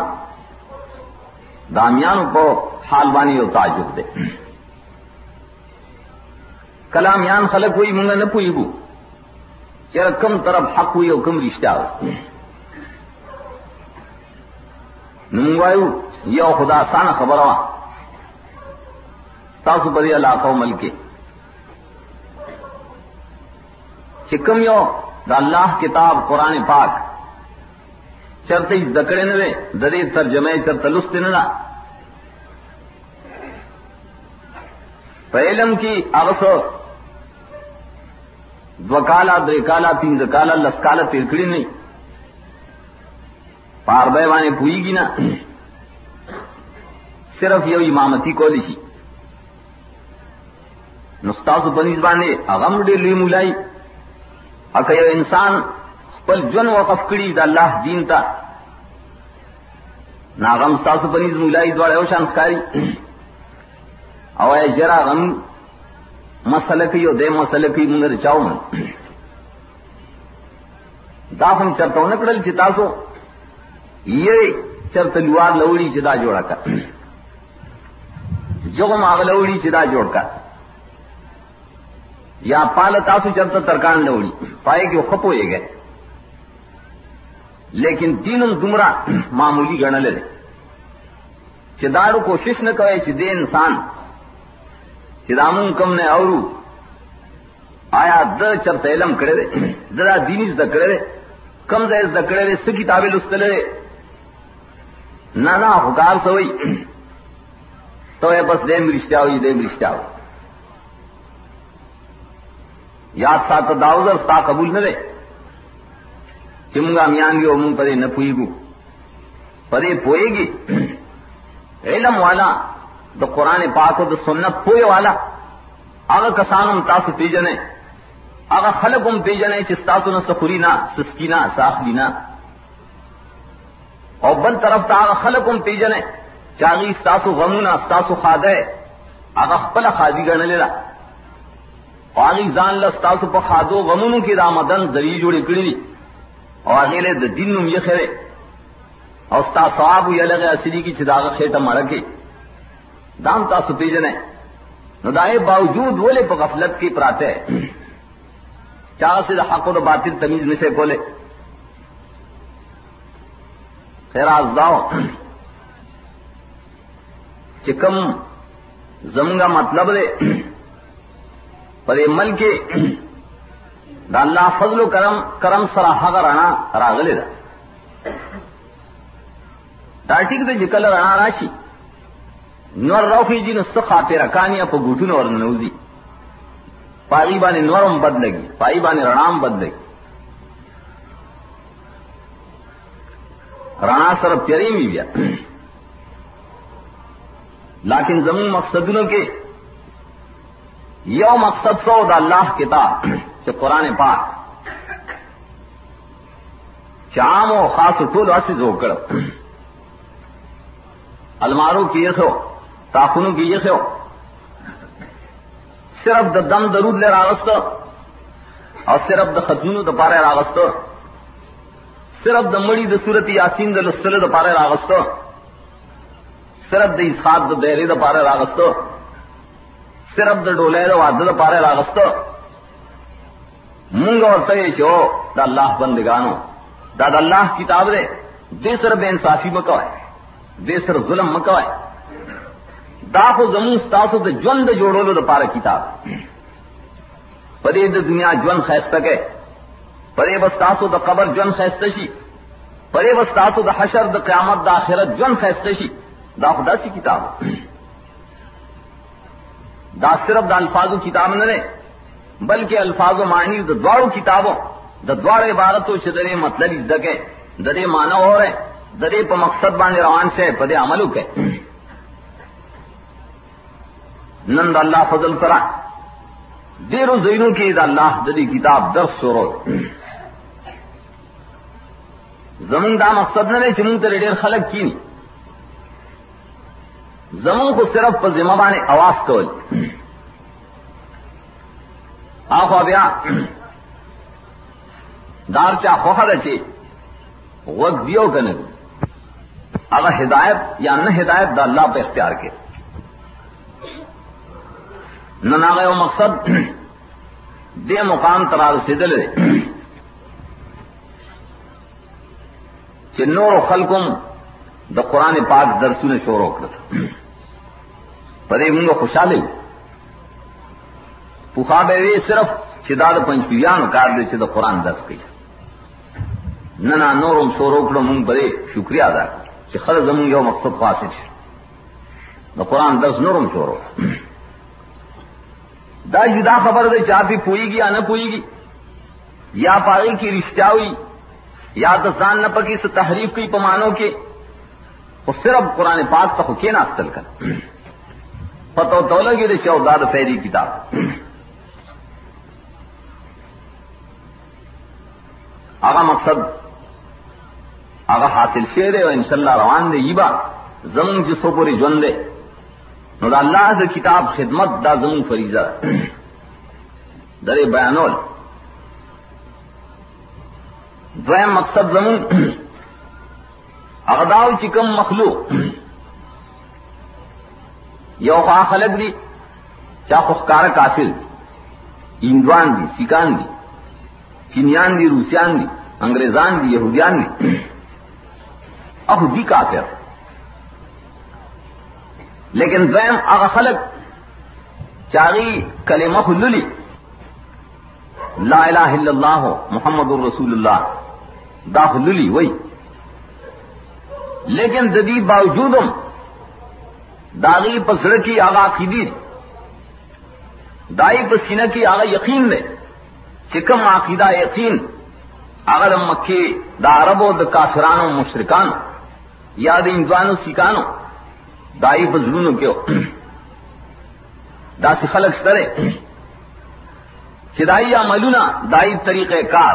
دامیان کو حال بانی اور تعجب دے کلامیان خلق ہوئی منگا نہ پوئی گو چر کم طرف حق ہوئی اور کم رشتہ ہو نموایو یا خدا سان خبر ہوا تاسو پر علاقہ ملکے کہ کمیو دا اللہ کتاب قرآن پاک۔ چرتے اس دکڑے نوے ددے ترجمے چرت لست نا پہلم کی اوس دکالا در کالا، تین دکالا لسکالا ترکڑی نہیں پار بے وانے پوئی گی نا۔ صرف یہ امامتی کو دشی نستاس بنیز بانے اغم ڈے لی ملائی اکه یو انسان خپل جن وقف کړي د الله دین ته. ناغم تاسو بنځ مولای دواړه یو شان ښکاری او یې جرا غم مسله کې یو د مسله کې موږ رچاو دا هم چرته نکړل چې تاسو یې چرته لوار لوړی چې دا جوړا کا جو ما غلوړي چې دا جوړ کا یا پال تاسو چرتا ترکان لوڑی پائے کہ وہ خپ ہوئے گئے لیکن دین گمراہ معمولی گڑ لے چدارو کوشش نہ کرے چدے انسان چدامون کم نے اورو، آیا د چرتا علم کرے دے درا دینی زد کرے دے کم زیز دکڑے کرے دے سکی تابل اس تلے نہ نہ حکار سوئی تو بس دے مرشتہ ہوئی دے مرشتہ ہوئی یاد سا تو داؤزر سا قبول نہ رہے۔ چمگا میاں گی منگ پرے نہ پوئے گو پرے پوئے گی علم والا تو قرآن پاک ہو تو سنت پوئے والا۔ اگر کسان تاس پی جنے۔ اگر خلق ام پی جنے چستا تو نہ سخوری نہ سسکینا ساخ لینا اور بند طرف تا اگر خلق ام پی جنے۔ چاہیے تاسو غمونا تاسو خاد ہے۔ اگر پل خادی کا نہ لے رہا هغه ځان له تاسو په خادو غمونو کې د آمدن ذری جوړې کړې دي او هغه له د دین نوم یې خره او تاسو ثواب یې لګه اصلي کې چې داغه خېټه مړکه دام تاسو پیژنې نو دای باوجود ولې په غفلت کې پراته چا سے حق او باطل تمیز نشه کوله خیر از داو. چې کوم زمونږه مطلب دی پر مل کے دا اللہ فضل و کرم کرم سرا حق رانا راغلے دا دا ٹک دے جکل رانا راشی نور روخی جی نو سخا پیرا کانیا پا گوٹو نور نوزی پائی بانے نورم بد لگی پائی بانے رنام بد لگی رانا سر پیری بھی بیا. [clears throat] لیکن زمین مقصدوں کے یو مقصد سو دا اللہ کتاب سے قرآن پاک چام و خاص ٹول اصل ہو کر الماروں کی یہ ہو تاخنوں کی یہ ہو صرف دا دم درود لے راوست اور صرف دا خزون د پارے راوست صرف دا مڑی دا صورت یاسین دا لسل دا پارے راوست صرف د اسخاب دا دہرے دا پارے راوست صرف د ڈولے دا وعدہ دا پارے راغست منگ اور تے چھو دا اللہ بندگانو. دا دا اللہ کتاب دے. دے سر بے انصافی مکو ہے. دے سر ظلم مکو ہے. دا خو زمون ستاسو دا جون دا جوڑولو دا پارا کتاب. پدے دا دنیا جون خیستا کے. پدے بستاسو دا قبر جون خیستشی پدے بستاسو دا حشر دا قیامت دا آخرت جون خیستشی دا خدا سی کتاب. ہے دا صرف دا الفاظ و کتاب نہ رہے بلکہ الفاظ و معنی دا دوارو کتابوں دا دوار عبارت و شدر مطلب اس دکے درے مانا ہو رہے درے پا مقصد بانے روان سے پدے عملو کے۔ نند اللہ فضل سرا دیر و زینو کی دا اللہ دری کتاب درس سورو زمین دا مقصد نہ رہے چمون تر ڈیر خلق کی نہیں زمون خو صرف په ذمہ باندې आवाज کول اخو بیا دار چا خوخه ده چې وګ دیو کنه هغه هدایت یا نه هدایت د الله په اختیار کې نن هغه یو مقصد دې مقام تر رسیدل چې نور خلقم د قران پاک درسونه شروع کړل پدے منگا خوشحال پوکھا بے وے صرف چدار پنچویان کار دے چد قرآن دس گئی نہ نہ نورم سو روکڑوں منگ پدے شکریہ ادا کہ خر زموں یو مقصد پاس نہ قرآن دس نورم سو رو دا جدا خبر دے چاہتی پوئی گی یا نہ پوئے گی یا پائی کی رشتہ ہوئی یا دسان نہ پکی سے تحریف کی پمانوں کے وہ صرف قرآن پاک تک کے استل کر پتہ تو لگے دے شو داد پہلی کتاب۔ آگا مقصد آگا حاصل شیر ہے اور ان شاء اللہ روان دے، یہ بات زمین جسو پوری جن دے۔ نو اللہ سے کتاب خدمت دا زمین فریضہ در بیانول۔ دو مقصد زمین اغداو چکم مخلوق۔ یو خوا خلق دی چا خوخکار کافر ایندوان دی سیکان دی چینیان دی روسیان دی انگریزان دی یہودیان دی. اخو دی کافر. لیکن دویم هغه خلق چاغي کلمه خللی لا الہ الا اللہ محمد الرسول اللہ داخلی وہی لیکن ددی باوجود داغی پسر کی آگا عقیدی دائی پسینہ کی آگا یقین نے چکم عقیدہ یقین اگر مکی دا عرب و دا کافران و مشرکان یا دا انزوان و سکانو دائی پزلون کیو۔ دا سی خلق سرے چدائی یا ملونا دائی طریقہ کار۔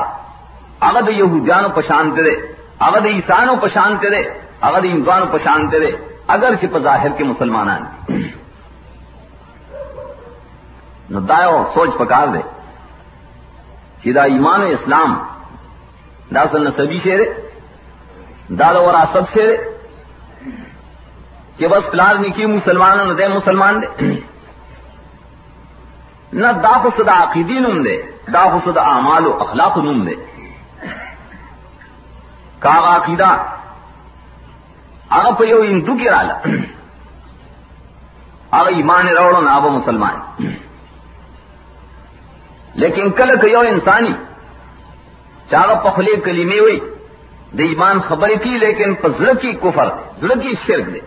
اگر دا یہودیان و پشانتے دے اگر دا عیسان و پشانتے دے اگر دا انزوان و پشانتے دے۔ اگر چپ ظاہر کے مسلمان دایو سوچ پکار دے سیدھا ایمان اسلام داسل سبھی شیرے دادا اور آسب شیرے کہ بس فلار نکی مسلمان دے مسلمان دے۔ نہ دا خدا عقیدی نم دے، دا خدا اعمال و اخلاق نم دے۔ کا عقیدہ هغه په یو هندو کې رااله هغه ایمان راوړو نه هغه مسلمان لیکن کله که یو انساني چاغه په خلی کلمې وي د ایمان خبرې کی، لیکن په زړه کې کفر زړه کې شرک دی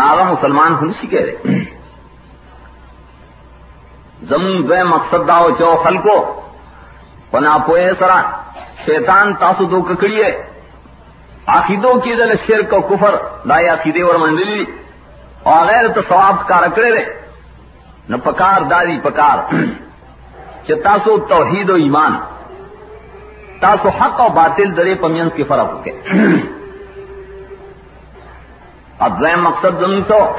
ناغه مسلمان هم شي کېږي زمون دوی مقصد داو چو خلکو، پنا پوئے سرا، شیطان تاسو دو ککڑی ہے عقیدوں کی دل شرک و کفر دائیں عقیدے اور منزلی۔ اور غیر تو ثواب کا رکڑے رہے نہ پکار داری پکار۔ [clears throat] چتاسو توحید و ایمان، تاسو حق اور باطل درے پمینس کے فرق ہو [clears throat] اب [clears throat] اب مقصد زمین سو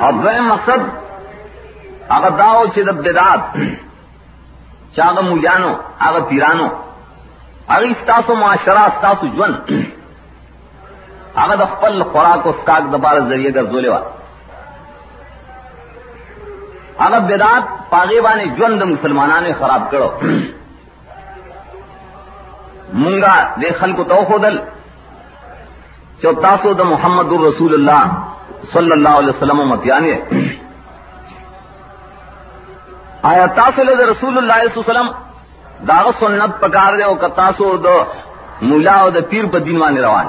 اب مقصد، اگر داؤ چد داد چاغ مجانو آگ پیرانو اگر استاسو معاشرہ استاسو جون اگر خپل خوراک و اسکاک دپار ذریعے گرزولے والا اگر بیدات پاغیبا نے جون مسلمانان خراب کرو منگا دے خلق تو خودل چو تاسو د محمد رسول اللہ صلی اللہ علیہ وسلم متیانے [clears throat] آیا تاسو لد رسول اللہ علیہ وسلم دا سنت پکار دی او ک تاسو د مولا او د پیر په دین باندې روان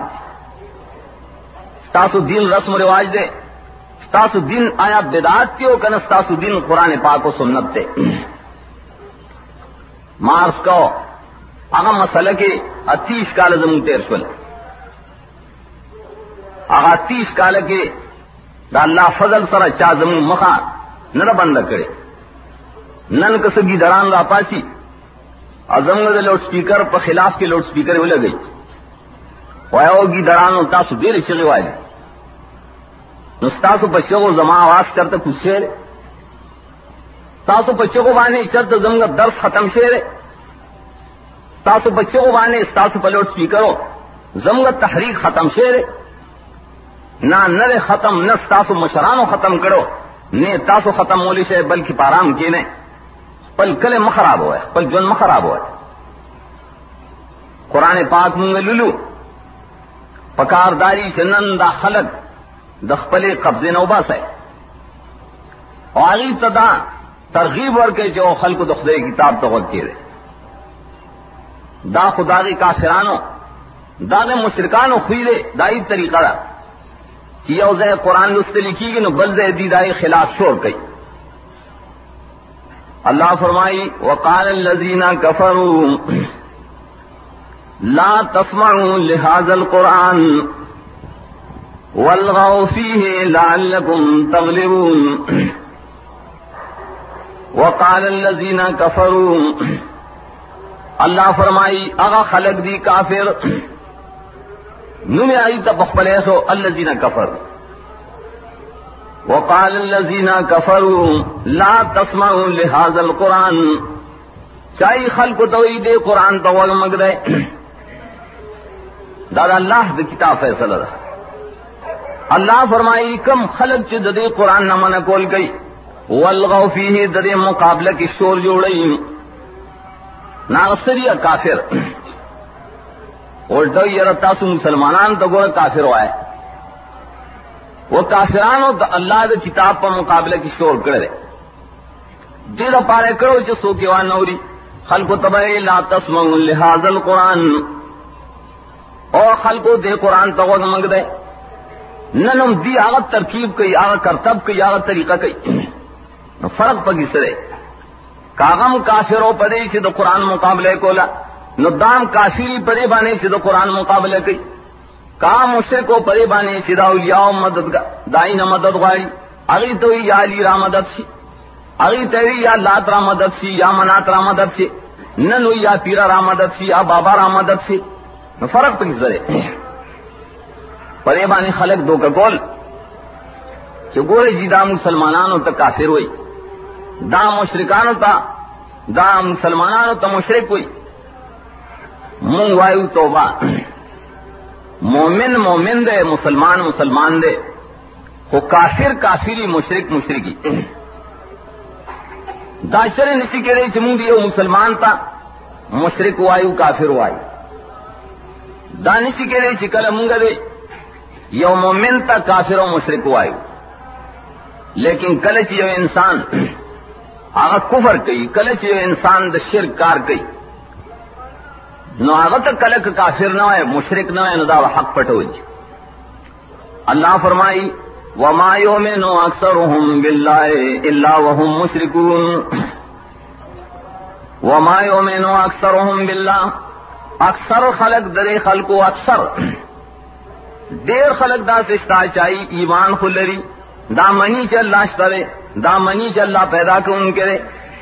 تاسو دین رسم و رواج دی تاسو دین آیا بدعات کیو کنه تاسو دین قران پاک او سنت ته مارس کو هغه مسله کې 30 کال زمون تیر شول. هغه 30 کال کې دا الله فضل سره چا زمون مخه نه بند کړي نن کسګي دران را پاسي ازمگ دے لوڈ سپیکر پر خلاف کے لوڈ سپیکر وہ لگئی۔ ویو گی دران و تاسو دیر شغی والی نستاسو پشو کو زما آواز کرتا کچھ تاسو پشو کو بانے شرط زمگا درس ختم شیرے۔ تاسو بچوں کو بانے تاسو پلوٹ سپیکر ہو تحریک ختم شیرے۔ نہ نر ختم، نہ تاسو مشرانو ختم کرو، نہ تاسو ختم مولی سے بلکہ پارام کی نہیں پل کل مخراب ہوا ہے پل جن مخراب ہوا ہے قرآن پاک منگ لولو پکارداری چنن دا خلق دخ پلے قبضے نوباس ہے اور علی تدا ترغیب ور کے جو خلق دخدے کتاب تو غلطی دے۔ دا خدا کے کافرانو، دا نے مشرکان خوئی دے دائی طریقہ دا۔ چیز قرآن لست لکھی گی نو بلز دی خلاف شور گئی اللہ فرمائی، وقال الذين كفروا، لا تسمعوا لهذا القرآن والغوا فيه لعلكم تغلبون۔ وقال الذين كفروا، اللہ فرمائی، اغا خلق دی کافر، نمی آئی تب اللہ الذين کفر وقال الذین کفروا لا تسمعوا لهذا القرآن. چاہی خلق توئی دے قرآن تو وغمگ دے. دادا اللہ دے کتاب فیصلہ دا. اللہ فرمائی کم خلق چ دے قرآن نہ من کول گئی. والغو فیہ دے مقابلہ کی شور جوڑئی. ناغسری کافر. الٹو یار تاسو مسلمانان ته ګوره کافر وای وہ کافرانو دا اللہ دے کتاب پر مقابلہ کی شور کرے دل پارے کرو جو سو کے وہاں نوری۔ خلق تبع لا تسمع لحاظ القرآن۔ او خلق دے قرآن تو منگ دے۔ ننم دی آغا ترکیب کئی، آغا کرتب کئی، آغا طریقہ کئی۔ فرق پگی سرے کاغم کافروں پدے سے تو قرآن مقابلے کولا۔ ندام کافری پدے بانے سے تو قرآن مقابلے کئی۔ کام اسے کو پرے بانے سیدھا مدد دائی نہ مدد گاڑی اگی تو یا علی را مدد سی. اگی تیری یا لات را مدد سی، یا منات را مدد سی. نن ہوئی یا پیرا را مدد سی، یا بابا را مدد سی. فرق پہ ذرے. پری بانے خلق دو کا گول. کہ گورے جی دا مسلمانانو تا کافر ہوئی. دا مشرکانو تا دا مسلمانانو تا مشرک ہوئی. منگوائے وایو توبہ. مومن مومن دے، مسلمان مسلمان دے۔ وہ کافر کافری مشرق مشرقی داشر نشی کے رہی چموں دیو مسلمان تا مشرق وایو کافر وایو دانشی کے رہی چکل منگ دے، یو مومن تا کافر و مشرق وایو لیکن کلچ یو انسان، آغا کفر کئی کلچ یو انسان دا شرک کار کئی۔ نو آغت کلک کافر نہ ہے مشرک نہ ہے دا حق پٹوج جی۔ اللہ فرمائی، وما یؤمن اکثرهم بالله الا وهم مشرکون وما یؤمن اکثرهم بالله۔ اکثر خلق در خلق و اکثر۔ دیر خلق دا سشتا چاہی، ایمان خلری دا منی چ اللہ شترے دا منی چ اللہ پیدا کر ان کے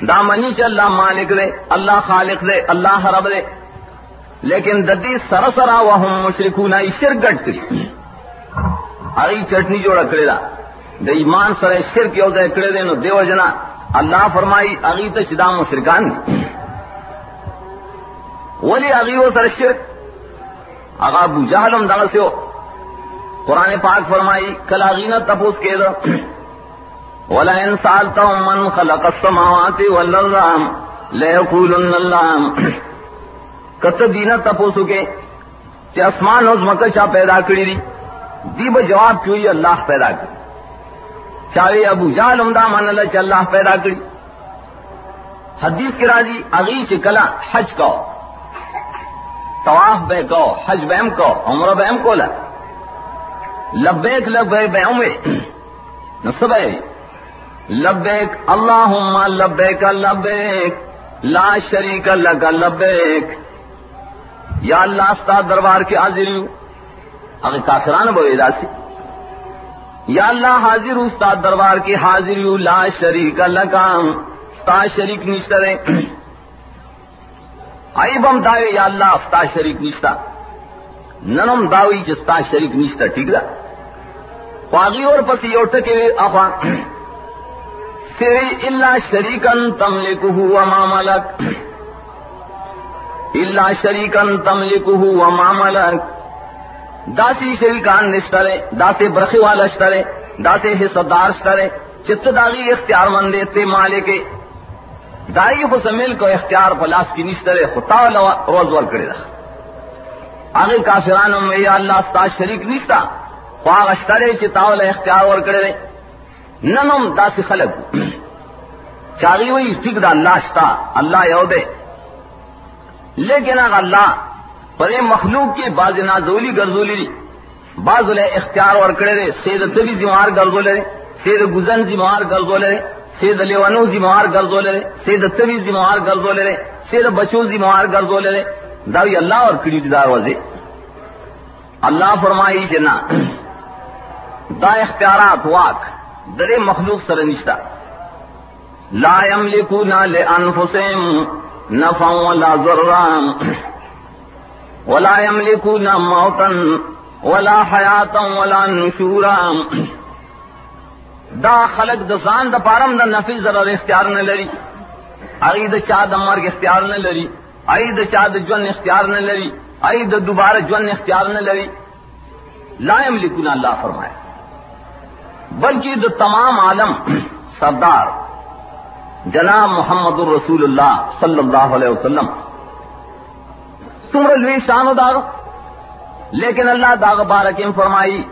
دا منی چ اللہ مالک دے، اللہ خالق دے، اللہ رب دے۔ لیکن د دې سره وهم مشرکون ای شرک ګټ کړی هغه چټنی جوړ کړی دا. د ایمان سره شرک یو ځای کړی دی نو دیو جنا الله فرمایي هغه ته شدا مشرکان دي ولی هغه سره شرک. هغه ابو جهل هم دغه سیو. قران پاک فرمایي کلا غینا تپوس کېدو ولا ان سالتهم من خلق السماوات والارض لا يقولن الله کت دینا تپو سکے چی اسمان اوز مکہ چا پیدا کری دی۔ دی با جواب کیوئی اللہ پیدا کری۔ چاہے ابو جان عمدہ مان اللہ چا اللہ پیدا کری۔ حدیث کے راضی اگی کلا حج کو طواف بے کو حج بیم کو عمرہ بیم کو لا لبیک لبیک بے عمر نصب ہے۔ لبیک، اللہم لبیک لبیک، لا شریک لک لبیک۔ یا اللہ ستا دربار کے حاضر ہوں؟ اگر کافران بوئے داسی یا اللہ حاضر ہوں ستا دربار کے حاضر ہوں، لا شریک لکام ستا شریک نشترے آئی بم داوے، یا اللہ ستا شریک نشتا ننم داوی چې شریک نشتا ٹھیک دا۔ پاغی اور پسی یو ٹکے اخوا سری اللہ شریکن تملکہ وما ملک۔ اللہ شریکن تملکہ وما ملک داسی شریکان نشترے داسے برخی والا شترے داسے حصہ دار شترے چت داغی اختیار مند تے مالے کے دائی حسمیل کو اختیار پلاس کی نشترے خطا روز ور کرے رہا آگے کافرانوں میں یا اللہ ستا شریک نشتا خواہ اشترے چتاول اختیار ور کرے رہے ننم داسی خلق. چاری ہوئی ٹھیک دا اللہ شتا اللہ یودے لیکن اگر اللہ پر مخلوق کی باز نازولی گرزولی دی باز لے اختیار اور کرے رے سید تبی زمار گرزولے رے سید گزن زمار گرزولے رے سید لیوانو زمار گرزولے رے سید تبی زمار گرزولے رے سید بچو زمار گرزولے رے داوی اللہ اور کڑی دار وزے اللہ فرمائی جنا دا اختیارات واک درے مخلوق سر نشتا لا یملکون لانفسهم نفع ولا ضرا ولا يملكون موتا ولا حياة ولا نشورا. دا خلق د ځان د پارم د نفي ضرر اختیار نه لري. اې د چا د مرګ اختیار نه لري. اې د چا د ژوند اختیار نه لري. اې د دوباره ژوند اختیار نه لري. لا یملکون الله فرمایا. بلکې د تمام عالم سردار جناب محمد الرسول اللہ صلی اللہ علیہ وسلم سمر لوی شان داغ، لیکن اللہ داغ بارکیم فرمائی،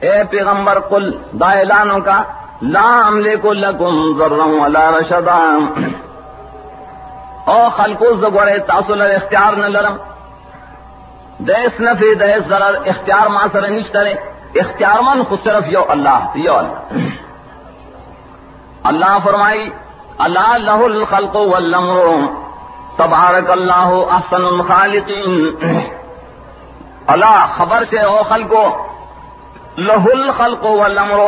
اے پیغمبر قل، دا اعلانوں کا، لا املک لکم ذرا ولا رشدا۔ او خلقو زګوره تاسو له اختیار نه لرم۔ دیس نفی دیس ضرر، اختیار ما سره نشته اختیار من خود صرف یو اللہ یو اللہ۔ اللہ فرمائی اللہ له الخلق والامر. تبارک اللہ احسن الخالقین. اللہ خبر سے او خلقو. له الخلق والامر.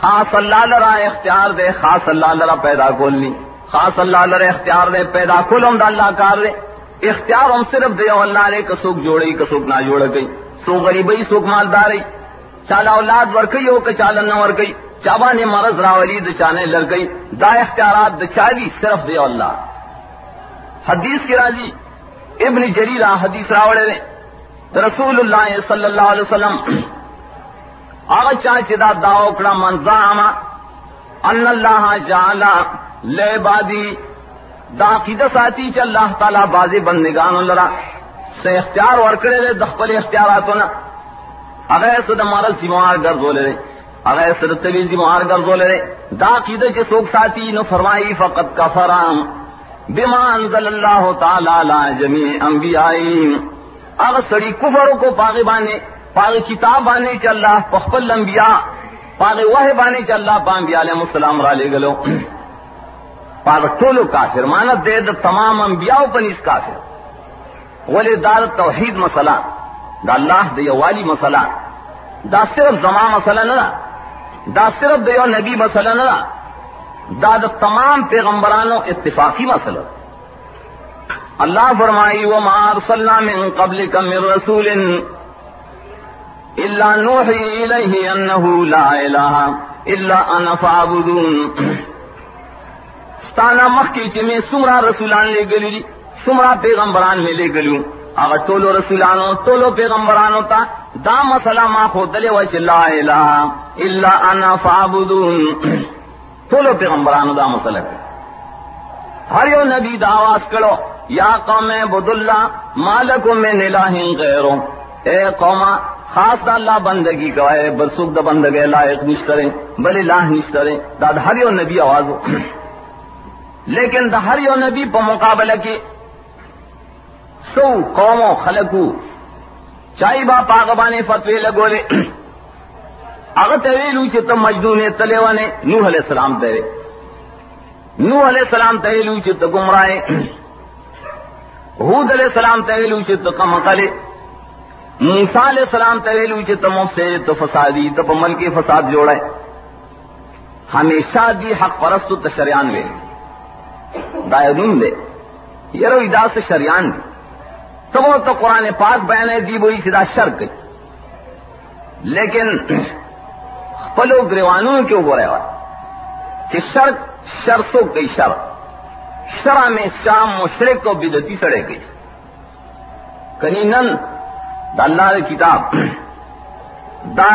خاص اللہ لرا اختیار دے، خاص اللہ لرا پیدا کولنی. خاص اللہ لرا اختیار دے، پیدا کولم دا اللہ کار دے. اختیار ہم صرف دے، اللہ نے کسوک جوڑی کسوک نہ جوڑ گئی. سو غریبی سوک مالداری چالا اولاد ورکی ہو کہ چالا نہ ورکی چابا نے مرض راولی دچانے لڑ گئی، دا اختیارات دچاوی صرف دے اللہ۔ حدیث کی راضی، ابن جریلا حدیث راوڑے نے۔ رسول اللہ صلی اللہ علیہ وسلم آ چاچا دا اوکڑا منزا آما ان اللہ جانا لے بادی دا عقیدہ ساتھی چ اللہ تعالی بازی بندگان اللہ سے اختیار ورکڑے لے دخبل اختیارات ہونا اگر سے دا سیمار بیمار گرد ہو لے۔ اگر سرطوی زمار جی گرزو لے دا قیدہ کے سوک ساتی نو فرمائی، فقط فرام بیمان ضل اللہ تعالی لا جمیع انبیائی اگر سڑی کفروں کو پاغی بانے، پاغی کتاب بانے چا اللہ پخپل انبیاء، پاغی وحی بانے چا اللہ پا انبیاء علیہ السلام را گلو. [clears throat] پاگ ٹولو کافر مانا دے دا تمام انبیاء پنیس کافر. ولی دار توحید مسئلہ، دا اللہ دا یوالی مسئلہ. دا صرف زمان مسئلہ نہ دا صرف دیو نبی مسئلہ نہ دا. دا تمام پیغمبرانو اتفاقی مسئلہ. اللہ فرمائی و مار من قبل من رسول اللہ نوحی الیہ انہو لا الہ الا انا فعبدون ستانا مخ کی چمیں سمرہ رسولان لے گلی سمرہ پیغمبران میں لے گلوں اگر تولو رسولانو، تولو پیغمبرانو تا دا مسئلہ ما خودلے وچ لا الہ الا انا فعبدون تولو پیغمبرانو دا مسئلہ دے. ہر یو نبی دا آواز کرو، یا قوم عبد اللہ مالکم من الہ غیرو اے قوم خاص دا اللہ بندگی کو ہے برسوک دا بندگی لائق نشتریں بل الہ نشتریں دا دا ہر یو نبی آواز لیکن دا ہر یو نبی پا مقابلہ کی سو قومو، خلقو چاہی با پاغبان فتوی لگو لے اگر تحویلو چی تم تلے تلیوانے نوح علیہ السلام تیرے نوح علیہ السلام لو چی تو گمراہے حود علیہ السلام تحویلو چی تم مقلے موسیٰ علیہ السلام تحویلو چی تو مفسے تو فسادی تم ملکی فساد جوڑے۔ ہمیشہ دی حق پرست تشریان وے۔ دائرون دے۔ یرو ادا سے شریان دی تو وہ تو قرآن پاک بیان دی وہی سیدھا شرک لیکن پلو گریوانوں کیوں ہو رہا کہ شرک شرسو کی شرح شرح میں شام مشرق کو بدتی سڑے گئی کنینن دا اللہ دا کتاب، دا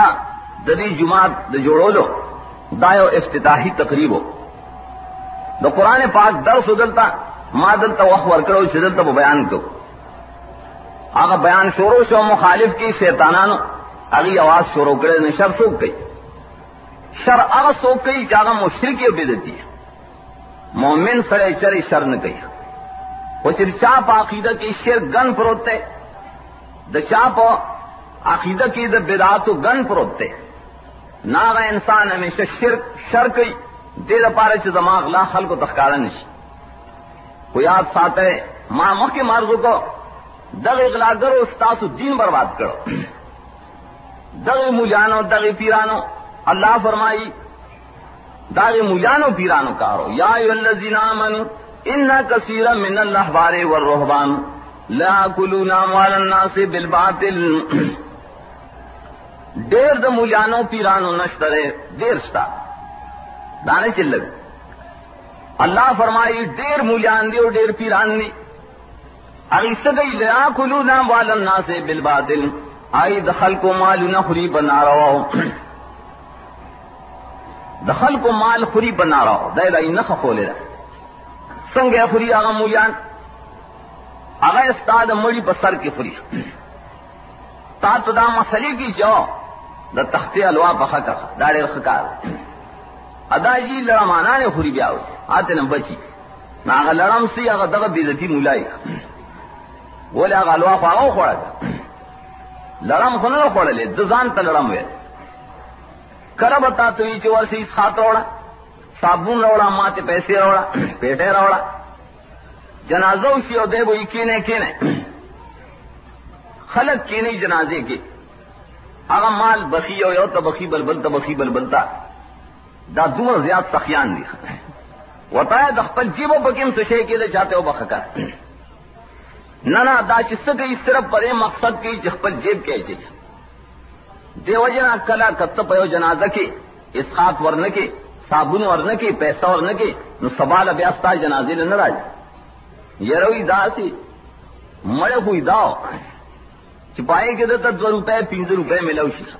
دری جماعت دا جوڑو لو دایو افتتاحی تقریب ہو۔ دا قرآن پاک درس ادلتا ما دلتا وقت ورکڑو چدلتا وہ بیان کرو آگا بیان شروع شو، مخالف کی شیطانانو. اگی آواز شروع کرے شر سوک گئی. شر اگ سوک گئی جاگا مشرق بھی دیتی ہے. مومن سڑے چرے شر نہ گئی. وہ چرچا عقیدہ کی شیر گن پروتے. دا چاپ عقیدہ کی دا بدا تو گن پروتے. ناغ انسان ہمیشہ شرک گئی دے دا پارے چھ دماغ لا خلق کو تخکارا نشی. کو یاد ساتھ ہے، ماں مخی مرضو کو دغ اغلا کرو استاس الدین برباد کرو دغ مجانو دغ پیرانو، اللہ فرمائی داغ مجانو پیرانو کارو. یا الذین آمنو، ان کثیر من اللہ بارے روحبان لا کلو اموال الناس بالباطل. دیر د مولانو پیرانو نشترے دیر ستا دانے چلگ اللہ فرمائی، دیر مجان دی اور دیر پیران دی. اگئی لیا کلو نام والنا سے بل بادل آئی دخل کو مال نہ خری بنا رہا ہو دخل کو مال خری بنا رہا ہو نہ کھولے رہا سنگ خری آگا استاد مڑی بسر کی خری تا تدا مسئلے کی جو دا تخت الوا بخا داڑے ادا جی لڑا مانا نے خری بیا آتے نہ بچی۔ نہ لڑم سی اگر دگا بے مولائی مولائی بولے آگا لوا پاؤ کھوڑا تھا لڑم کو نہ پڑ لے دزان تا لڑم وے کر بتا تو یہ چور سی سات روڑا صابن روڑا ماتے پیسے روڑا پیٹے روڑا جنازوں اسی اور دے وہ کینے کینے خلق کینے جنازے کی اگر مال بخی ہو یو تو بخی بل بلتا بخی بل بلتا دا زیادہ زیاد سخیان دی وطایا دخپل جیبو بکیم سشے کے لیے چاہتے ہو بخار نہ نہ، دا چی صرف پرے مقصد کی جخپل جیب کہے چی. دیو جنا کلا کت پیو جنازہ کی اسخات ورن کی صابن ورن کی، پیسہ ورنہ کی، نو سبال اب استا جنازے لن راج. یہ روی دا سی، مڑے ہوئی داو چپائیں کے دے تا دو روپے پینز روپے ملو شیسا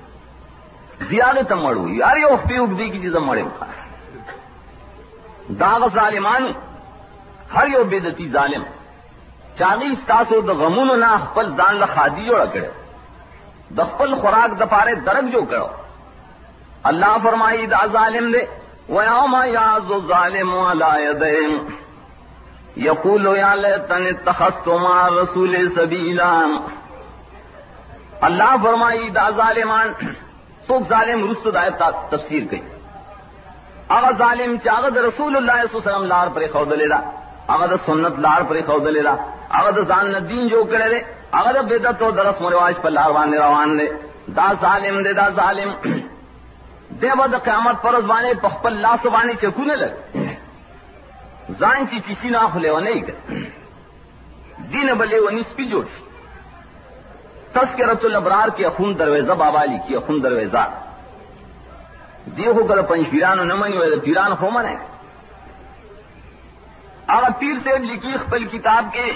زیادہ تم ہوئی یار یہ اختی اگدی کی چیزیں مڑے اٹھا داغ ظالمان ہر یو بیدتی ظالم. چاغي تاسو د غمونو نه خپل ځان له خادي جوړ کړو. د خپل خوراک د پاره درک جو کړو. الله فرمایي دا ظالم دی. ويوم يعز الظالم على يديه يقول يا ليتني اتخذت مع الرسول سبيلا. اللہ فرمائی دا ظالمان، څوک ظالم رستو د آیت تفسیر کوي. هغه ظالم چې هغه د رسول الله صلی الله علیه وسلم لار پرې خودلې دا اغد سنت لار پر خودلې دا اغد زان دین جو کرے هغه بے دت و درس مرواج پر لار باندې روان لے دا ظالم دے، دا ظالم۔ [clears throat] دے بد قیامت پر زبانے پخپل لا سبانے لگ۔ زائن کی کسی نہ کھلے وہ نہیں کر دین بلے وہ نسپی جوڑ تذکرت الابرار کے اخون درویزہ، بابا لی کی اخون درویزہ۔ دیو کر پنج پیران نہ منی پیران ہو ہے اگر پیر سے لکھی خپل کتاب کے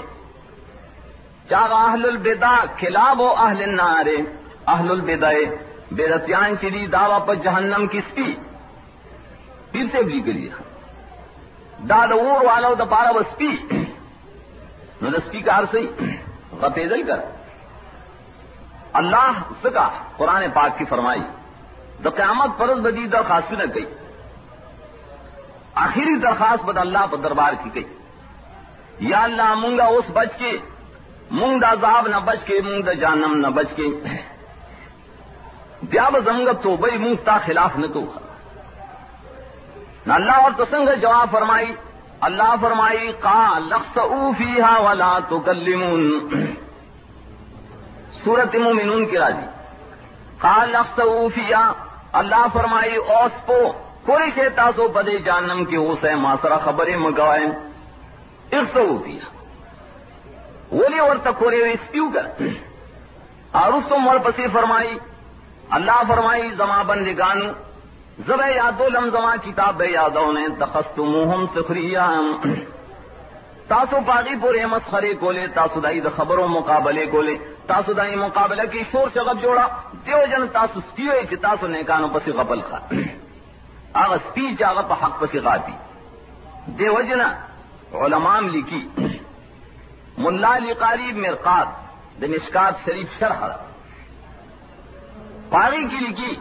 چاہ اہل البدا خلاف و اہل النار۔ اہل البدا بیرتیان چلی دعوی پر جہنم کس کی پیر سے بھی کری داد اور والا دا پارا بس پی نو دسپی کار سی۔ پیدل کر۔ اللہ سکا قرآن پاک کی فرمائی۔ دا قیامت فرض بدی درخواست نہ گئی آخری درخواست بد اللہ پر دربار کی گئی۔ یا اللہ مونگا اس بچ کے مونگ دا زاب نہ بچ کے مونگ دا جانم نہ بچ کے۔ بیا زمگا تو بئی مونگتا خلاف نہ تو۔ نہ اللہ اور تسنگ جواب فرمائی۔ اللہ فرمائی کا لخص اوفیہ ولا تو سورت مومنون کی راضی۔ قال لخصوفیا اللہ فرمائی اوس پو کوئی کہ تاسو پدے جانم کے اس ہے ماسرا خبریں مگوائیں سے ہوتی ہے بولے اور تکورے اسپیو کر؟ اور اس مر پسی فرمائی۔ اللہ فرمائی، زما بندگان زب یادو لم زما کتاب یادو نے تخست منہم سخریا تاسو پاگی پورے مسخرے کو لے تاسدائی خبروں مقابلے کو لے تاسودائی مقابلہ کی شور شغب جوڑا۔ دیو جن تاسو سیوے ایک تاسو نے کانو پسی قبل خا آغا سپی چا پا حق پسی غاتی دیو جن علمام لکی. ملا علی قریب مرقات د مشکات شریف شرح پاگی کی لکی،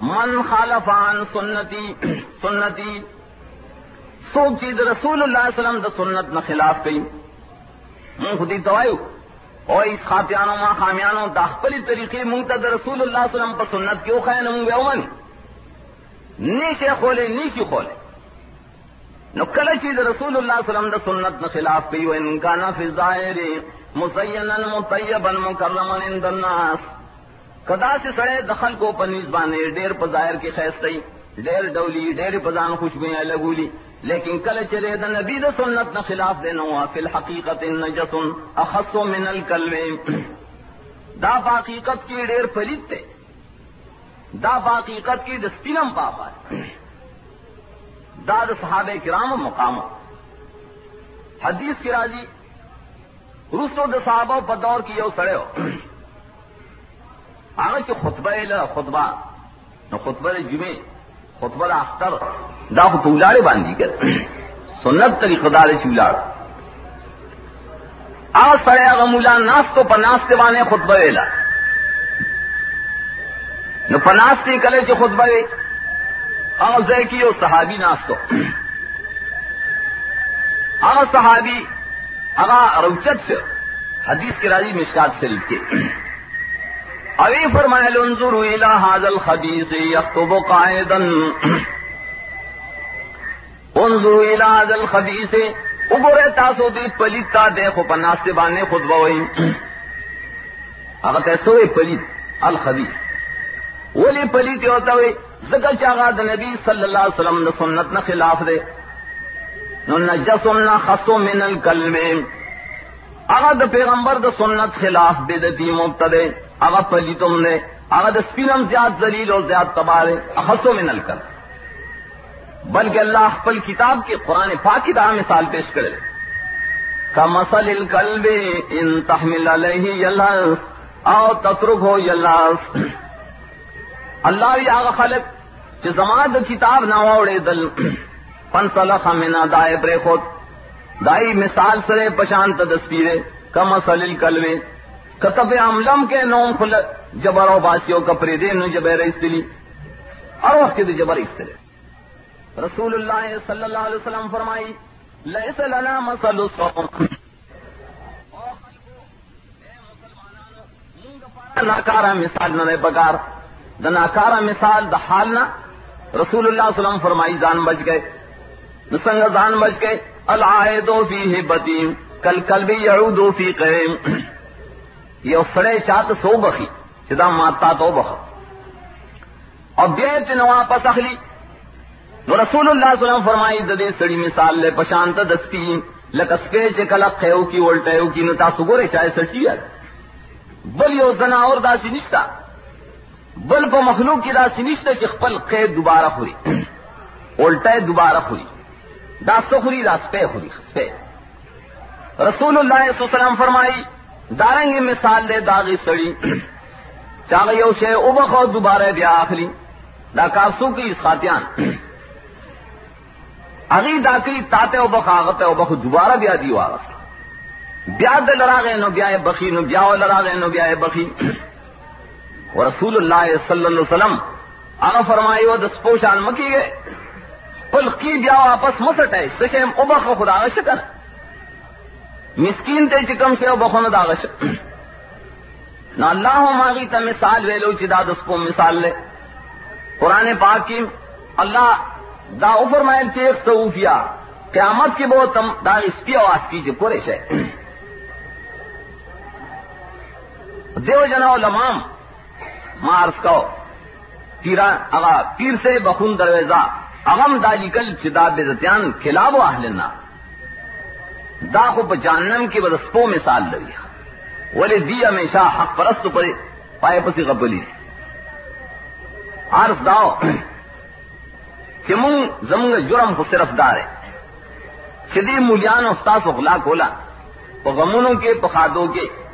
من خالفان سنتی سنتی، سوک چیز رسول اللہ علیہ وسلم دا سنت نہ خلاف کئی من خودی توایو او اس خاطیانو، ما خامیانو دا خپلی طریقی دا رسول اللہ علیہ وسلم پا سنت کیو خیانو مونگ بیومن نیچے کھولے نیچے کھولے۔ نکل چیز رسول اللہ صلی اللہ علیہ وسلم سنت نخلاف خلاف کی ان کا نہ فضائر مسینا مطیبا مکرما عند الناس۔ کدا سے سڑے دخل کو پنیز بانے، ڈیر پزائر کی خیستئی ڈیر ڈولی، ڈیر پزان خوشبیاں لگولی۔ لیکن کل چلے دا نبی دا سنت نہ خلاف دینا ہوا فی الحقیقت نجسن اخصو من الکلوے [clears throat] دا حقیقت کی ڈیر پلیت تے۔ دا باقیقت کی دستینم پاپا دا, دا صحابہ کرام مقام. حدیث کی راضی رسو د صحابہ پر دور کی یو سڑے ہو آگر کہ خطبہ خطبہ نو خطبہ جمعے خطبہ اختر دا کو اجاڑے باندھی کر سنت طریقہ دار چولاڑ آ سڑے اگر مولا ناس تو پناس سے بانے خطبہ ویلا نو پناس تے کلے چې خطبه وي هغه ځای کې یو صحابي ناستو هغه صحابي هغه روچت سے حدیث کې راځي مشکات شریف کې اوی فرمایل انظروا الى هذا الخبيث يخطب قائدا انظروا الى هذا الخبيث وګوره تاسو دې پلیتا دې خو پناسته باندې خطبه وایي هغه تاسو یې پلیت الخبيث ولی پلی کے ہوتا ہوئے زکر چاگا دا نبی صلی اللہ علیہ وسلم دا سنت نا خلاف دے۔ نو نجسم نا خسو من القلب اگا دا پیغمبر دا سنت خلاف بے بیدتی مبتدے۔ اگا پلی تم نے اگا دا سپینم زیاد زلیل اور زیاد تباہ دے۔ خسو من القلب بلکہ اللہ پل کتاب کے قرآن پاک کی طرح مثال پیش کرے۔ لے مسل القلب ان تحمل علیہ یلاس او تترک ہو یلاس اللہ یا خلق، چی زمان دا کتاب ناوڑی دل [clears throat] پنسلخ منا دائے پرے خود۔ دائی مثال سرے پشانت دسپیرے کم سلیل کلوے۔ کتب عملم کے نوم خل جبر و باسیوں کا پری دے نو جبر استلی اور وقت دے جبر استلی رسول اللہ صلی اللہ علیہ وسلم فرمائی، لیس لنا مسل الصوم ناکارا مثال نہ بکار دا ناکارا مثال دا حالنا رسول اللہ علیہ وسلم فرمائی جان بچ گئے۔ نسنگ جان بچ گئے۔ العائدو فی بدیم کل کل بھی یعودو فی قیم۔ یہ سڑے چاہت سو بخی چدا ماتا تو بخ۔ اور بے چنوا واپس اخلی۔ نو رسول اللہ صلی اللہ علیہ وسلم فرمائی ددے سڑی مثال لے پشانت دسپی لکسپے چے کلک خیو کی، اولٹیو کی نتا سگورے چاہے سچی ہے بولیو زنا اور داسی نشتا۔ بل پا مخلوق کی دا سنیشتا چی خپل قید دوبارہ خوری۔ الٹے دوبارہ خوری۔ دا سخوری دا سپے خوری، سپے۔ رسول اللہ صلی اللہ علیہ وسلم فرمائی دارنگی مثال دے داغی سڑی۔ چاہ یو شے ابخو دوبارہ بیا آخری دا کارسو کی اس خاتیان۔ اگی دا کری تاتے ابخ او ابخ دوبارہ بیا دیو آغست بیا دے لراغے نو بیا بخی، نو بیا لراغے نو بیا بخی۔ و رسول اللہ صلی اللہ علیہ وسلم آنا فرمائی و دس پوشان مکی گئے۔ پل کی بیا واپس مسٹ ہے سشیم ابخ خدا شکن مسکین تے چکم سے ابخن داغ شکن نہ اللہ ماغی تا مثال ویلو چی دا دس کو مثال لے۔ قرآن پاک کی اللہ دا فرمائل چی ایک صوفیہ قیامت کی بہت تم دا اس کی آواز کی جو قریش ہے۔ دیو جنا علمام مارس کو۔ پیرا اغا پیر سے بخون دروازہ اغم دالی کل چدا بزتیان کھلا و اہلنا دا کو بجانم کی بدسپو مثال لگی ولی دیا میں شاہ حق پرست پر پائے پسی قبلی عرض داو چمنگ زمنگ جرم کو صرف دارے ہے چدی مولیان استاس اخلاق ہولا پغمونوں کے پخادوں کے۔